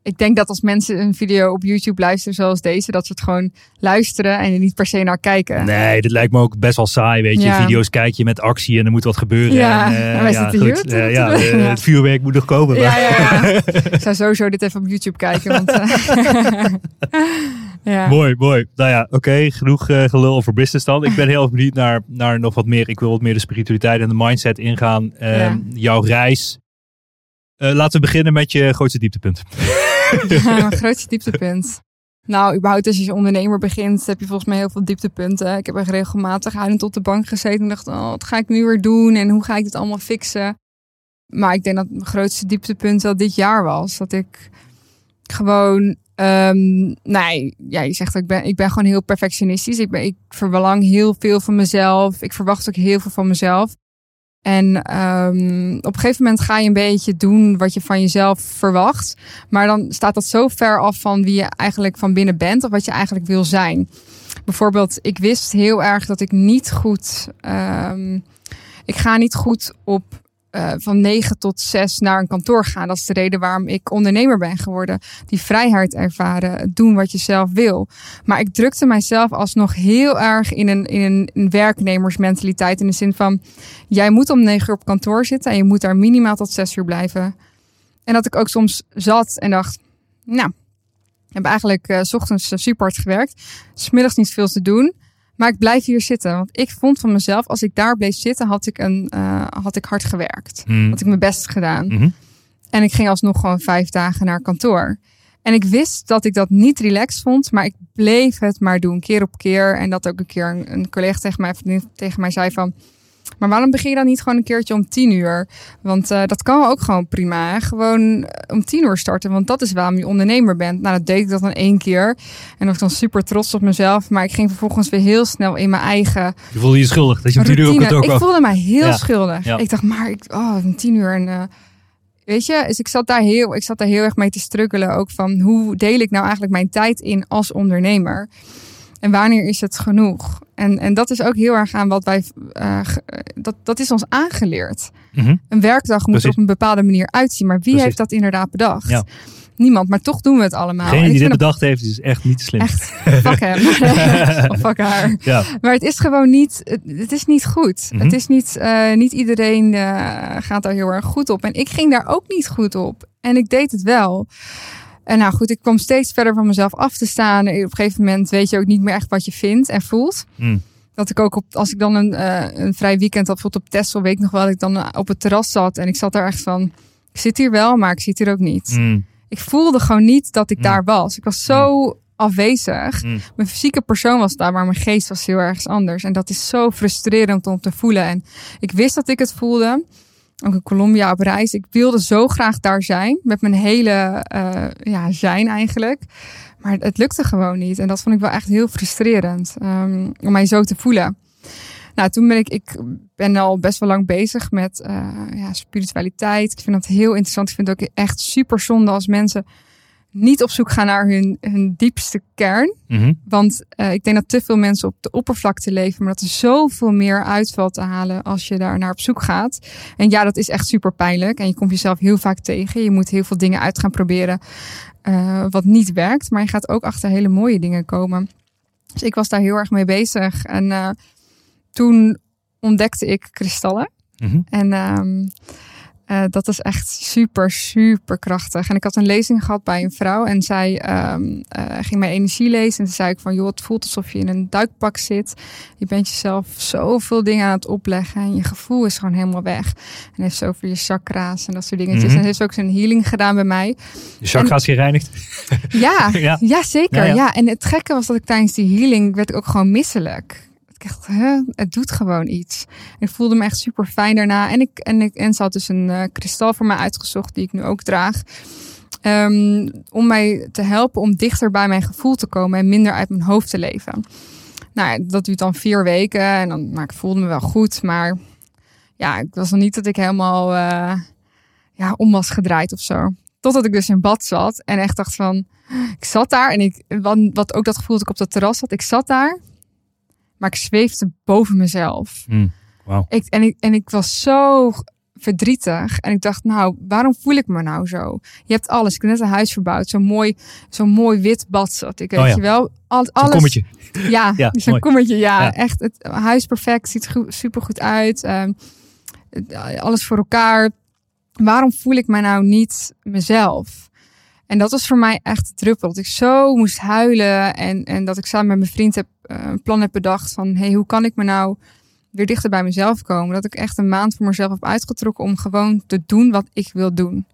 Ik denk dat als mensen een video op YouTube luisteren zoals deze... dat ze het gewoon luisteren en er niet per se naar kijken. Nee, dit lijkt me ook best wel saai, weet je. Ja. Video's kijk je met actie en er moet wat gebeuren. Ja, en, en wij zitten hier goed, te- te ja. Het vuurwerk moet nog komen. Ja, maar- ja, ja. [laughs] ik zou sowieso dit even op YouTube kijken. Want, [laughs] ja. Mooi, mooi. Nou ja, oké, genoeg gelul over business dan. Ik ben heel erg benieuwd naar, naar nog wat meer. Ik wil wat meer de spiritualiteit en de mindset ingaan. Ehm, Ja. Jouw reis. Laten we beginnen met je grootste dieptepunt. [laughs] Mijn grootste dieptepunt. Nou, überhaupt als je als ondernemer begint, heb je volgens mij heel veel dieptepunten. Ik heb echt regelmatig huilend op de bank gezeten en dacht, oh, wat ga ik nu weer doen en hoe ga ik dit allemaal fixen? Maar ik denk dat mijn grootste dieptepunt wel dit jaar was. Dat ik gewoon, ehm, nee, ja, je zegt, ik ben, ik ben gewoon heel perfectionistisch. Ik, ben, ik verlang heel veel van mezelf. Ik verwacht ook heel veel van mezelf. En ehm, op een gegeven moment ga je een beetje doen wat je van jezelf verwacht. Maar dan staat dat zo ver af van wie je eigenlijk van binnen bent of wat je eigenlijk wil zijn. Bijvoorbeeld, ik wist heel erg dat ik niet goed. ehm, ik ga niet goed op eh, van 9 tot 6 naar een kantoor gaan. Dat is de reden waarom ik ondernemer ben geworden. Die vrijheid ervaren, doen wat je zelf wil. Maar ik drukte mijzelf alsnog heel erg in een, in een, werknemersmentaliteit. In de zin van, jij moet om 9 uur op kantoor zitten en je moet daar minimaal tot 6 uur blijven. En dat ik ook soms zat en dacht, nou, ik heb eigenlijk eh, 's ochtends eh, super hard gewerkt. Smiddags niet veel te doen. Maar ik blijf hier zitten. Want ik vond van mezelf, als ik daar bleef zitten, had ik, een, eh, had ik hard gewerkt. Mm. Had ik mijn best gedaan. Mhm. En ik ging alsnog gewoon vijf dagen naar kantoor. En ik wist dat ik dat niet relaxed vond, maar ik bleef het maar doen, keer op keer. En dat ook een keer een, een collega tegen mij, tegen mij zei van... Maar waarom begin je dan niet gewoon een keertje om tien uur? Want eh, dat kan ook gewoon prima. Gewoon eh, om tien uur starten, want dat is waarom je ondernemer bent. Nou, dat deed ik dat dan één keer. En was ik dan super trots op mezelf. Maar ik ging vervolgens weer heel snel in mijn eigen Je voelde je schuldig dat je om tien uur op routine. kantoor Ik voelde mij heel Ja. schuldig. Ja. Ik dacht, maar ik, oh, om tien uur. En, eh, weet je, dus ik zat, daar heel, ik zat daar heel erg mee te struggelen. Ook van hoe deel ik nou eigenlijk mijn tijd in als ondernemer? En wanneer is het genoeg? En, en dat is ook heel erg aan wat wij. eh, eh, dat, dat is ons aangeleerd. Mhm. Een werkdag moet er op een bepaalde manier uitzien. Maar wie Precies. heeft dat inderdaad bedacht? Ja. Niemand, maar toch doen we het allemaal. Degene die dit bedacht heeft, is echt niet slim. echt, fuck hem. [laughs] of fuck haar. Ja. Maar het is gewoon niet, het, is niet goed. Mhm. Het is niet, eh, niet iedereen gaat daar heel erg goed op. En ik ging daar ook niet goed op. En ik deed het wel. En nou goed, ik kwam steeds verder van mezelf af te staan. En op een gegeven moment weet je ook niet meer echt wat je vindt en voelt. Mm. Dat ik ook op, als ik dan een, eh, een vrij weekend had, bijvoorbeeld op Texel, weet ik nog wel, dat ik dan eh, op het terras zat. En ik zat daar echt van, ik zit hier wel, maar ik zit hier ook niet. Mm. Ik voelde gewoon niet dat ik Mm. daar was. Ik was zo afwezig. Mijn fysieke persoon was daar, maar mijn geest was heel ergens anders. En dat is zo frustrerend om te voelen. En ik wist dat ik het voelde. Ook in Colombia op reis. Ik wilde zo graag daar zijn. Met mijn hele eh, ja, zijn eigenlijk. Maar het lukte gewoon niet. En dat vond ik wel echt heel frustrerend. ehm, om mij zo te voelen. Nou, toen ben ik, ik ben al best wel lang bezig met eh, ja, spiritualiteit. Ik vind dat heel interessant. Ik vind het ook echt super zonde als mensen niet op zoek gaan naar hun, hun diepste kern. Mhm. Want eh, ik denk dat te veel mensen op de oppervlakte leven, maar dat er zoveel meer uitvalt te halen als je daar naar op zoek gaat. En ja, dat is echt super pijnlijk. En je komt jezelf heel vaak tegen. Je moet heel veel dingen uit gaan proberen eh, wat niet werkt. Maar je gaat ook achter hele mooie dingen komen. Dus ik was daar heel erg mee bezig. En eh, toen ontdekte ik kristallen. Mhm. En eh, dat is echt super, super krachtig. En ik had een lezing gehad bij een vrouw en zij ehm, eh, ging mijn energie lezen. En toen zei ik van, joh, het voelt alsof je in een duikpak zit. Je bent jezelf zoveel dingen aan het opleggen en je gevoel is gewoon helemaal weg. En heeft zo over je chakra's en dat soort dingetjes. Mhm. En heeft ook zijn healing gedaan bij mij. Je chakras gereinigd. Ja, [laughs] Ja. ja. zeker. Ja, Ja, ja. en het gekke was dat ik tijdens die healing werd ik ook gewoon misselijk. Ik hè, het doet gewoon iets. Ik voelde me echt super fijn daarna. En, ik, en, ik, en ze had dus een eh, kristal voor mij uitgezocht, die ik nu ook draag. Ehm, om mij te helpen om dichter bij mijn gevoel te komen en minder uit mijn hoofd te leven. Nou, dat duurt dan vier weken. En dan, ik voelde me wel goed, maar ja, het was nog niet dat ik helemaal eh, ja, om was gedraaid of zo. Totdat ik dus in bad zat en echt dacht van, ik zat daar en ik, wat, wat ook dat gevoel dat ik op dat terras zat, ik zat daar, maar ik zweefde boven mezelf. Mm. Wauw. Ik, en, ik, en ik was zo verdrietig. En ik dacht, nou, waarom voel ik me nou zo? Je hebt alles. Ik heb net een huis verbouwd. Zo'n mooi, zo'n mooi wit bad zat ik. Weet Oh ja. je wel? Al, Zo'n alles, kommetje. [laughs] Ja, Ja, zo'n kommetje. Ja, Ja. echt. Het huis perfect. Ziet goed, super goed uit. Ehm, het- alles voor elkaar. Waarom voel ik mij nou niet mezelf? En dat was voor mij echt de druppel. Dat ik zo moest huilen. En, en dat ik samen met mijn vriend heb, eh, een plan heb bedacht van... Hey, hoe kan ik me nou weer dichter bij mezelf komen? Dat ik echt een maand voor mezelf heb uitgetrokken om gewoon te doen wat ik wil doen.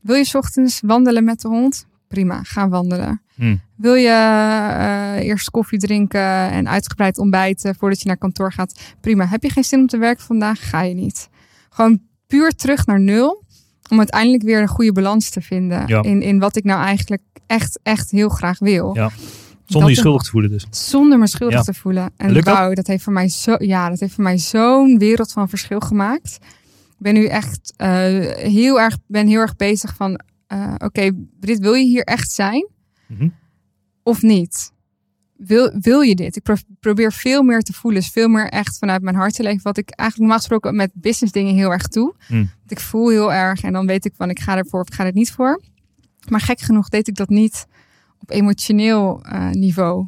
Wil je 's ochtends wandelen met de hond? Prima, ga wandelen. Mm. Wil je eh, eerst koffie drinken en uitgebreid ontbijten voordat je naar kantoor gaat? Prima. Heb je geen zin om te werken vandaag? Ga je niet. Gewoon puur terug naar nul. Om uiteindelijk weer een goede balans te vinden Ja. in, in wat ik nou eigenlijk echt, echt heel graag wil. Ja. Zonder je schuldig te voelen dus. Zonder me schuldig Ja. te voelen. En Lukt dat? wauw, dat heeft voor mij zo, ja, dat heeft voor mij zo'n wereld van verschil gemaakt. Ik ben nu echt eh, heel erg, ben heel erg bezig van, eh, oké, Brit, wil je hier echt zijn Mhm. of niet? Wil, wil je dit? Ik pro- probeer veel meer te voelen, dus veel meer echt vanuit mijn hart te leven. Wat ik eigenlijk normaal gesproken met business dingen heel erg doe. Hmm. Ik voel heel erg en dan weet ik van, ik ga ervoor of ik ga er niet voor. Maar gek genoeg deed ik dat niet op emotioneel eh, niveau.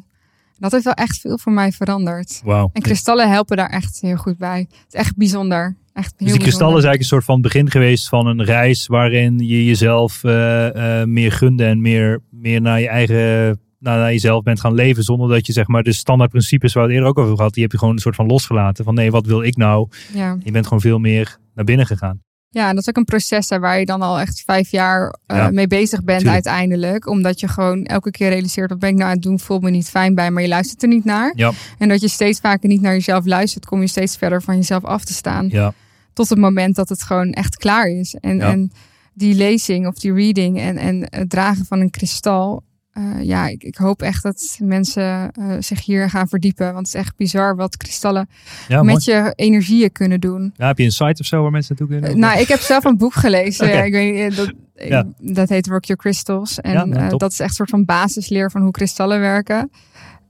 Dat heeft wel echt veel voor mij veranderd. Wauw. En kristallen helpen daar echt heel goed bij. Het is echt bijzonder. Echt heel Dus die kristallen is eigenlijk een soort van begin geweest van een reis waarin je jezelf eh, eh, meer gunde en meer, meer naar je eigen nou, naar jezelf bent gaan leven. Zonder dat je zeg maar de standaard principes waar we het eerder ook over gehad, die heb je gewoon een soort van losgelaten. Van nee, wat wil ik nou? Ja. Je bent gewoon veel meer naar binnen gegaan. ja, en dat is ook een proces hè, waar je dan al echt vijf jaar eh, Ja, mee bezig bent tuurlijk. uiteindelijk. Omdat je gewoon elke keer realiseert, wat ben ik nou aan het doen? Voelt me niet fijn bij, maar je luistert er niet naar. Ja, En dat je steeds vaker niet naar jezelf luistert, kom je steeds verder van jezelf af te staan. ja. Tot het moment dat het gewoon echt klaar is. En, en die lezing of die reading en, en het dragen van een kristal. Eh, ja, ik, ik hoop echt dat mensen eh, zich hier gaan verdiepen. Want het is echt bizar wat kristallen ja mooi. met je energieën kunnen doen. Ja, heb je een site of zo waar mensen naartoe kunnen? Eh, nou, ik heb zelf een boek gelezen. Ik weet, niet, dat, Ja. dat heet Rock Your Crystals. En Ja, nou, dat is echt een soort van basisleer van hoe kristallen werken.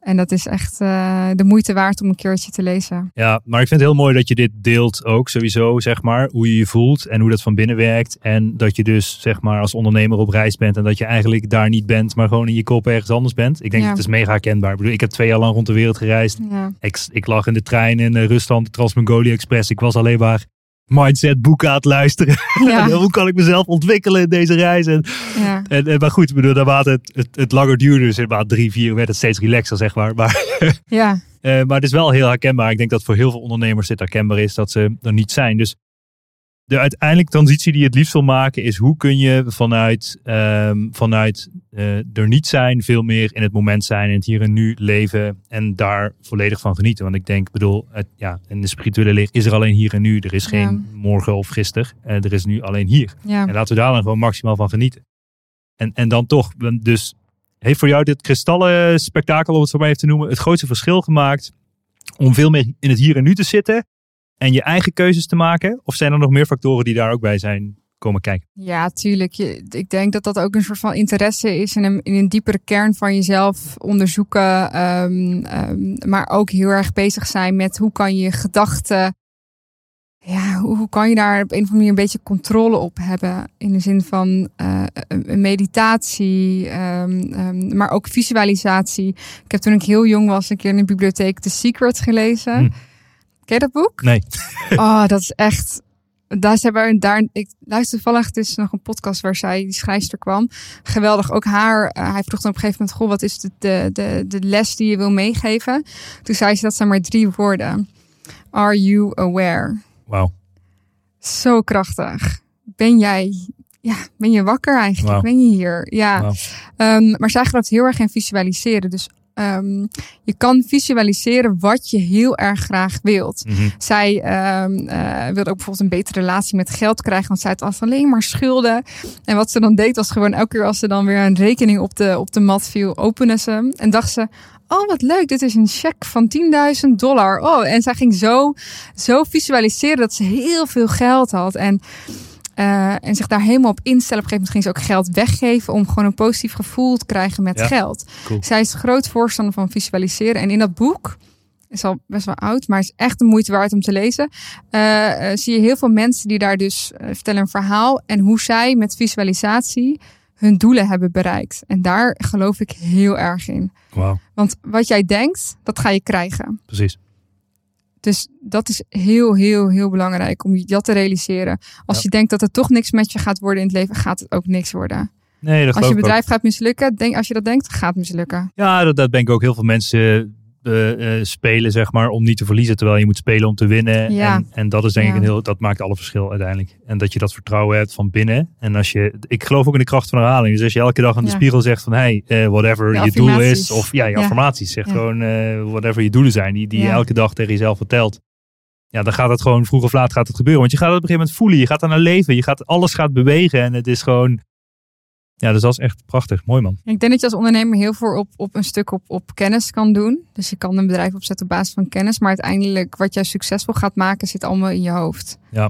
En dat is echt eh, de moeite waard om een keertje te lezen. Ja, maar ik vind het heel mooi dat je dit deelt ook sowieso, zeg maar, hoe je je voelt en hoe dat van binnen werkt. En dat je dus, zeg maar, als ondernemer op reis bent en dat je eigenlijk daar niet bent, maar gewoon in je kop ergens anders bent. Ik denk Ja. dat het is mega herkenbaar. Ik bedoel, ik heb twee jaar lang rond de wereld gereisd. Ja, Ik, ik lag in de trein in eh, Rusland, de Trans-Mongolia Express. Ik was alleen maar mindset boeken aan het luisteren. Ja. [laughs] hoe kan ik mezelf ontwikkelen in deze reis? En, ja. en, en- maar goed, ik bedoel, naarmate het, het, het langer duurde, dus inderdaad drie, vier, werd het steeds relaxer, zeg maar. Maar ja. [laughs] eh, maar het is wel heel herkenbaar. Ik denk dat voor heel veel ondernemers dit herkenbaar is dat ze er niet zijn. Dus de uiteindelijke transitie die je het liefst wil maken is hoe kun je vanuit, ehm, vanuit eh, er niet zijn veel meer in het moment zijn, in het hier en nu leven en daar volledig van genieten. Want ik denk, bedoel, het, ja, in de spirituele leer is er alleen hier en nu. Er is geen morgen of gisteren. Eh, er is nu alleen hier. ja. En laten we daar dan gewoon maximaal van genieten. En, en dan toch, dus heeft voor jou dit kristallen spektakel, om het zo maar even te noemen, het grootste verschil gemaakt om veel meer in het hier en nu te zitten en je eigen keuzes te maken? Of zijn er nog meer factoren die daar ook bij zijn komen kijken? Ja, tuurlijk. Je, ik denk dat dat ook een soort van interesse is in een, in een diepere kern van jezelf onderzoeken. ehm, ehm, maar ook heel erg bezig zijn met hoe kan je gedachten. Ja, hoe, hoe kan je daar op een of andere manier een beetje controle op hebben? In de zin van eh, een- meditatie, ehm, maar ook visualisatie. Ik heb toen ik heel jong was een keer in de bibliotheek The Secret gelezen. Hm. Ken je dat boek? Nee. Oh, dat is echt. Daar zijn we daar. Ik luister toevallig. Het is nog een podcast waar zij die schrijfster kwam. Geweldig. Ook haar. eh, hij vroeg dan op een gegeven moment: Goh, wat is de, de, de, de les die je wil meegeven? Toen zei ze dat zijn maar drie woorden: Are you aware? Wauw. Zo krachtig. Ben jij. Ja, ben je wakker eigenlijk? Wauw. Ben je hier? Ja. Ehm, maar zij gelooft heel erg in visualiseren. Dus ehm, je kan visualiseren wat je heel erg graag wilt. Mhm. Zij ehm, eh, wilde ook bijvoorbeeld een betere relatie met geld krijgen, want zij had alleen maar schulden. En wat ze dan deed was gewoon elke keer als ze dan weer een rekening op de, op de mat viel, opende ze hem en dacht ze. Oh, wat leuk. Dit is een cheque van 10.000 dollar. Oh, en zij ging zo, zo visualiseren dat ze heel veel geld had. En, eh, en zich daar helemaal op instellen. Op een gegeven moment ging ze ook geld weggeven om gewoon een positief gevoel te krijgen met Ja, geld. cool. Zij is groot voorstander van visualiseren. En in dat boek, is al best wel oud, maar is echt de moeite waard om te lezen. eh, eh, zie je heel veel mensen die daar dus vertellen een verhaal en hoe zij met visualisatie hun doelen hebben bereikt. En daar geloof ik heel erg in. Want wat jij denkt, dat ga je krijgen. precies. Dus dat is heel, heel, heel belangrijk om je dat te realiseren. Als Ja. je denkt dat er toch niks met je gaat worden in het leven, gaat het ook niks worden. Nee, dat Als je ook. bedrijf gaat mislukken, denk, als je dat denkt, gaat het mislukken. Ja, dat, dat denk ik ook. Heel veel mensen eh, eh, spelen, zeg maar, om niet te verliezen. Terwijl je moet spelen om te winnen. Ja. En, en dat is denk ik een heel, dat maakt alle verschil uiteindelijk. En dat je dat vertrouwen hebt van binnen. En als je, ik geloof ook in de kracht van herhaling. Dus als je elke dag aan de Ja. spiegel zegt van, hey, eh, whatever Je doel is. Of ja, je affirmaties. Zeg gewoon, whatever je doelen zijn. Die, die je elke dag tegen jezelf vertelt. Ja, dan gaat het gewoon vroeg of laat gaat het gebeuren. Want je gaat het op een gegeven moment voelen. Je gaat aan naar leven. Je gaat, alles gaat bewegen. En het is gewoon, Ja, dus dat is echt prachtig. Mooi man. Ik denk dat je als ondernemer heel veel op, op een stuk op, op kennis kan doen. Dus je kan een bedrijf opzetten op basis van kennis. Maar uiteindelijk wat jij succesvol gaat maken zit allemaal in je hoofd. Ja.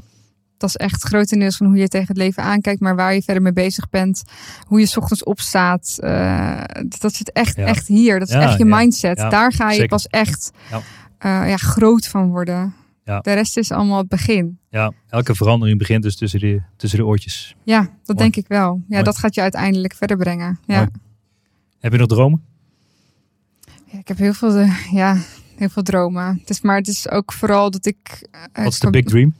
Dat is echt grotendeels van hoe je tegen het leven aankijkt. Maar waar je verder mee bezig bent. Hoe je 's ochtends opstaat. eh, dat zit echt, Ja. echt hier. Dat is Ja, echt je ja, mindset. Daar ga je pas echt Ja. eh, ja, groot van worden. Ja. De rest is allemaal het begin. Ja, elke verandering begint dus tussen de, tussen de oortjes. Ja, dat Mooi. denk ik wel. Ja, Mooi. dat gaat je uiteindelijk verder brengen. Ja. Mooi. Heb je nog dromen? Ja, ik heb heel veel, eh, ja, heel veel dromen. Het is, maar het is ook vooral dat ik. eh, Wat is de big dream?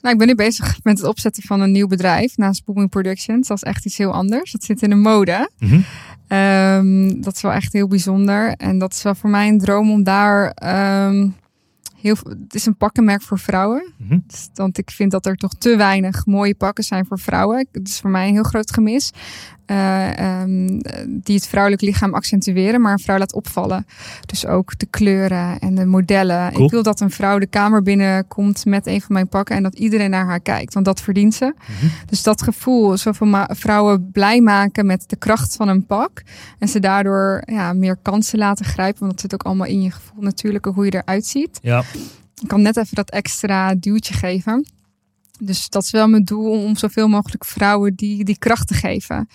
Nou, ik ben nu bezig met het opzetten van een nieuw bedrijf naast Booming Productions. Dat is echt iets heel anders. Dat zit in de mode. Mhm. Ehm, dat is wel echt heel bijzonder. En dat is wel voor mij een droom om daar. ehm, heel, het is een pakkenmerk voor vrouwen. Mhm. Dus- Want ik vind dat er toch te weinig mooie pakken zijn voor vrouwen. Het is voor mij een heel groot gemis. Eh, ehm, die het vrouwelijk lichaam accentueren, maar een vrouw laat opvallen. Dus ook de kleuren en de modellen. Cool. Ik wil dat een vrouw de kamer binnenkomt met een van mijn pakken en dat iedereen naar haar kijkt, want dat verdient ze. Mhm. Dus dat gevoel, zoveel vrouwen blij maken met de kracht van een pak. En ze daardoor ja, meer kansen laten grijpen. Want dat zit ook allemaal in je gevoel natuurlijk, hoe je eruit ziet. Ja, Ik kan net even dat extra duwtje geven. Dus dat is wel mijn doel om zoveel mogelijk vrouwen die, die kracht te geven.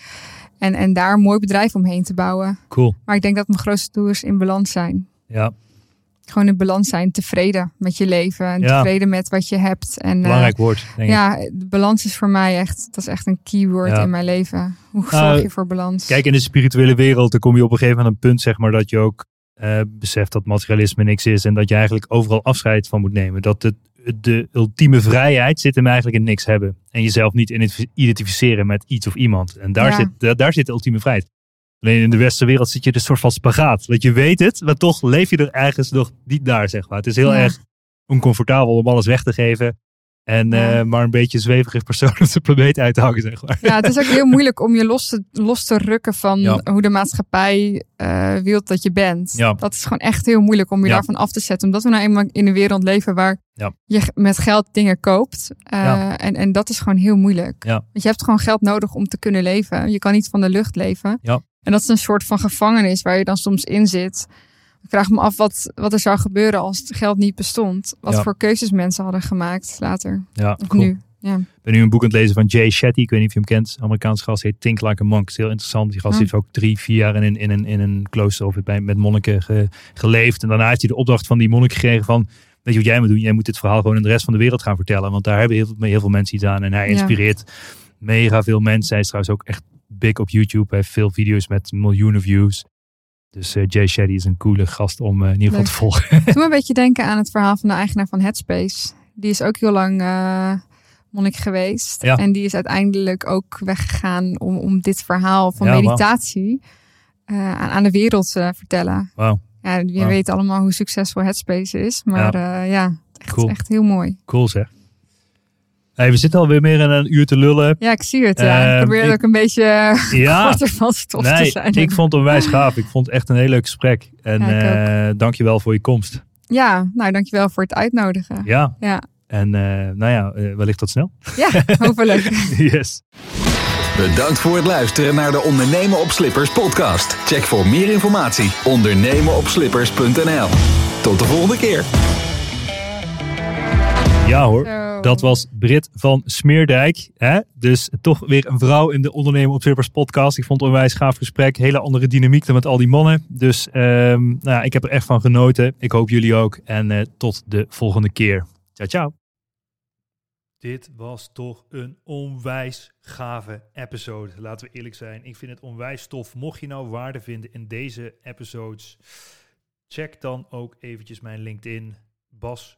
En, en daar een mooi bedrijf omheen te bouwen. cool. Maar ik denk dat mijn grootste doel is in balans zijn. Ja, Gewoon in balans zijn, tevreden met je leven. En Ja. tevreden met wat je hebt. En, eh, belangrijk woord, denk ik. ja, de balans is voor mij echt, dat is echt een keyword Ja. in mijn leven. Hoe Nou, zorg je voor balans? Kijk, in de spirituele wereld, dan kom je op een gegeven moment aan een punt, zeg maar, dat je ook eh, beseft dat materialisme niks is en dat je eigenlijk overal afscheid van moet nemen. Dat het, de ultieme vrijheid zit hem eigenlijk in niks hebben en jezelf niet identif- identificeren met iets of iemand. En daar, Ja. zit, daar, daar zit de ultieme vrijheid. Alleen in de westerse wereld zit je een soort van spagaat. Want je weet het, maar toch leef je er ergens nog niet naar, zeg maar. Het is heel Ja. erg oncomfortabel om alles weg te geven. En Ja. eh, maar een beetje zweverig persoon [laughs] op de planeet uit te hangen, zeg maar. Ja, het is ook heel moeilijk om je los te, los te rukken van Ja. hoe de maatschappij eh, wil dat je bent. Ja. Dat is gewoon echt heel moeilijk om je daarvan af te zetten. Omdat we nou eenmaal in een wereld leven waar Ja. je met geld dingen koopt. Eh, en, en dat is gewoon heel moeilijk. Ja. Want je hebt gewoon geld nodig om te kunnen leven. Je kan niet van de lucht leven. Ja. En dat is een soort van gevangenis waar je dan soms in zit. Ik vraag me af wat, wat er zou gebeuren als het geld niet bestond. Wat Ja. voor keuzes mensen hadden gemaakt later. Ja, Of cool. nu. Ja. Ik ben nu een boek aan het lezen van Jay Shetty. Ik weet niet of je hem kent. Amerikaanse gast heet Think Like a Monk. Het is heel interessant. Die gast heeft ook drie, vier jaar in, een- in, een, in een klooster of bij, met monniken ge- geleefd. En daarna heeft hij de opdracht van die monnik gekregen van... Weet je wat jij moet doen? Jij moet dit verhaal gewoon in de rest van de wereld gaan vertellen. Want daar hebben heel, veel- heel veel mensen iets aan. En hij Ja. inspireert mega veel mensen. Hij is trouwens ook echt big op YouTube. Hij heeft veel video's met miljoenen views. Dus eh, Jay Shetty is een coole gast om eh, in ieder geval te volgen. Doe me een beetje denken aan het verhaal van de eigenaar van Headspace. Die is ook heel lang eh, monnik geweest. Ja. En die is uiteindelijk ook weggegaan om, om dit verhaal van Ja, meditatie aan, aan de wereld te vertellen. Wauw, Ja, we Wauw. weten allemaal hoe succesvol Headspace is. Maar ja, ja echt, Cool. echt heel mooi. cool zeg. Hey, we zitten alweer meer in een uur te lullen. Ja, ik zie het. Ja. Ehm, ik probeer ik- ook een beetje Ja, [laughs] korter van stof te Nee, zijn. ik vond het onwijs gaaf. Ik vond het echt een heel leuk gesprek. En Ja, eh dankjewel voor je komst. Ja, nou dankjewel voor het uitnodigen. Ja, Ja, en eh, nou ja, eh, wellicht tot snel. ja [laughs] hopelijk. yes. Bedankt voor het luisteren naar de Ondernemen op Slippers podcast. Check voor meer informatie ondernemenopslippers.nl. Tot de volgende keer. Ja hoor, Zo. dat was Brit van Smeerdijk. Hè? Dus toch weer een vrouw in de Ondernemen op Slippers podcast. Ik vond het een onwijs gaaf gesprek. Hele andere dynamiek dan met al die mannen. Dus ehm, nou ja, ik heb er echt van genoten. Ik hoop jullie ook. En eh, tot de volgende keer. Ciao, ciao. Dit was toch een onwijs gave episode. Laten we eerlijk zijn. Ik vind het onwijs tof. Mocht je nou waarde vinden in deze episodes, check dan ook eventjes mijn LinkedIn, Bas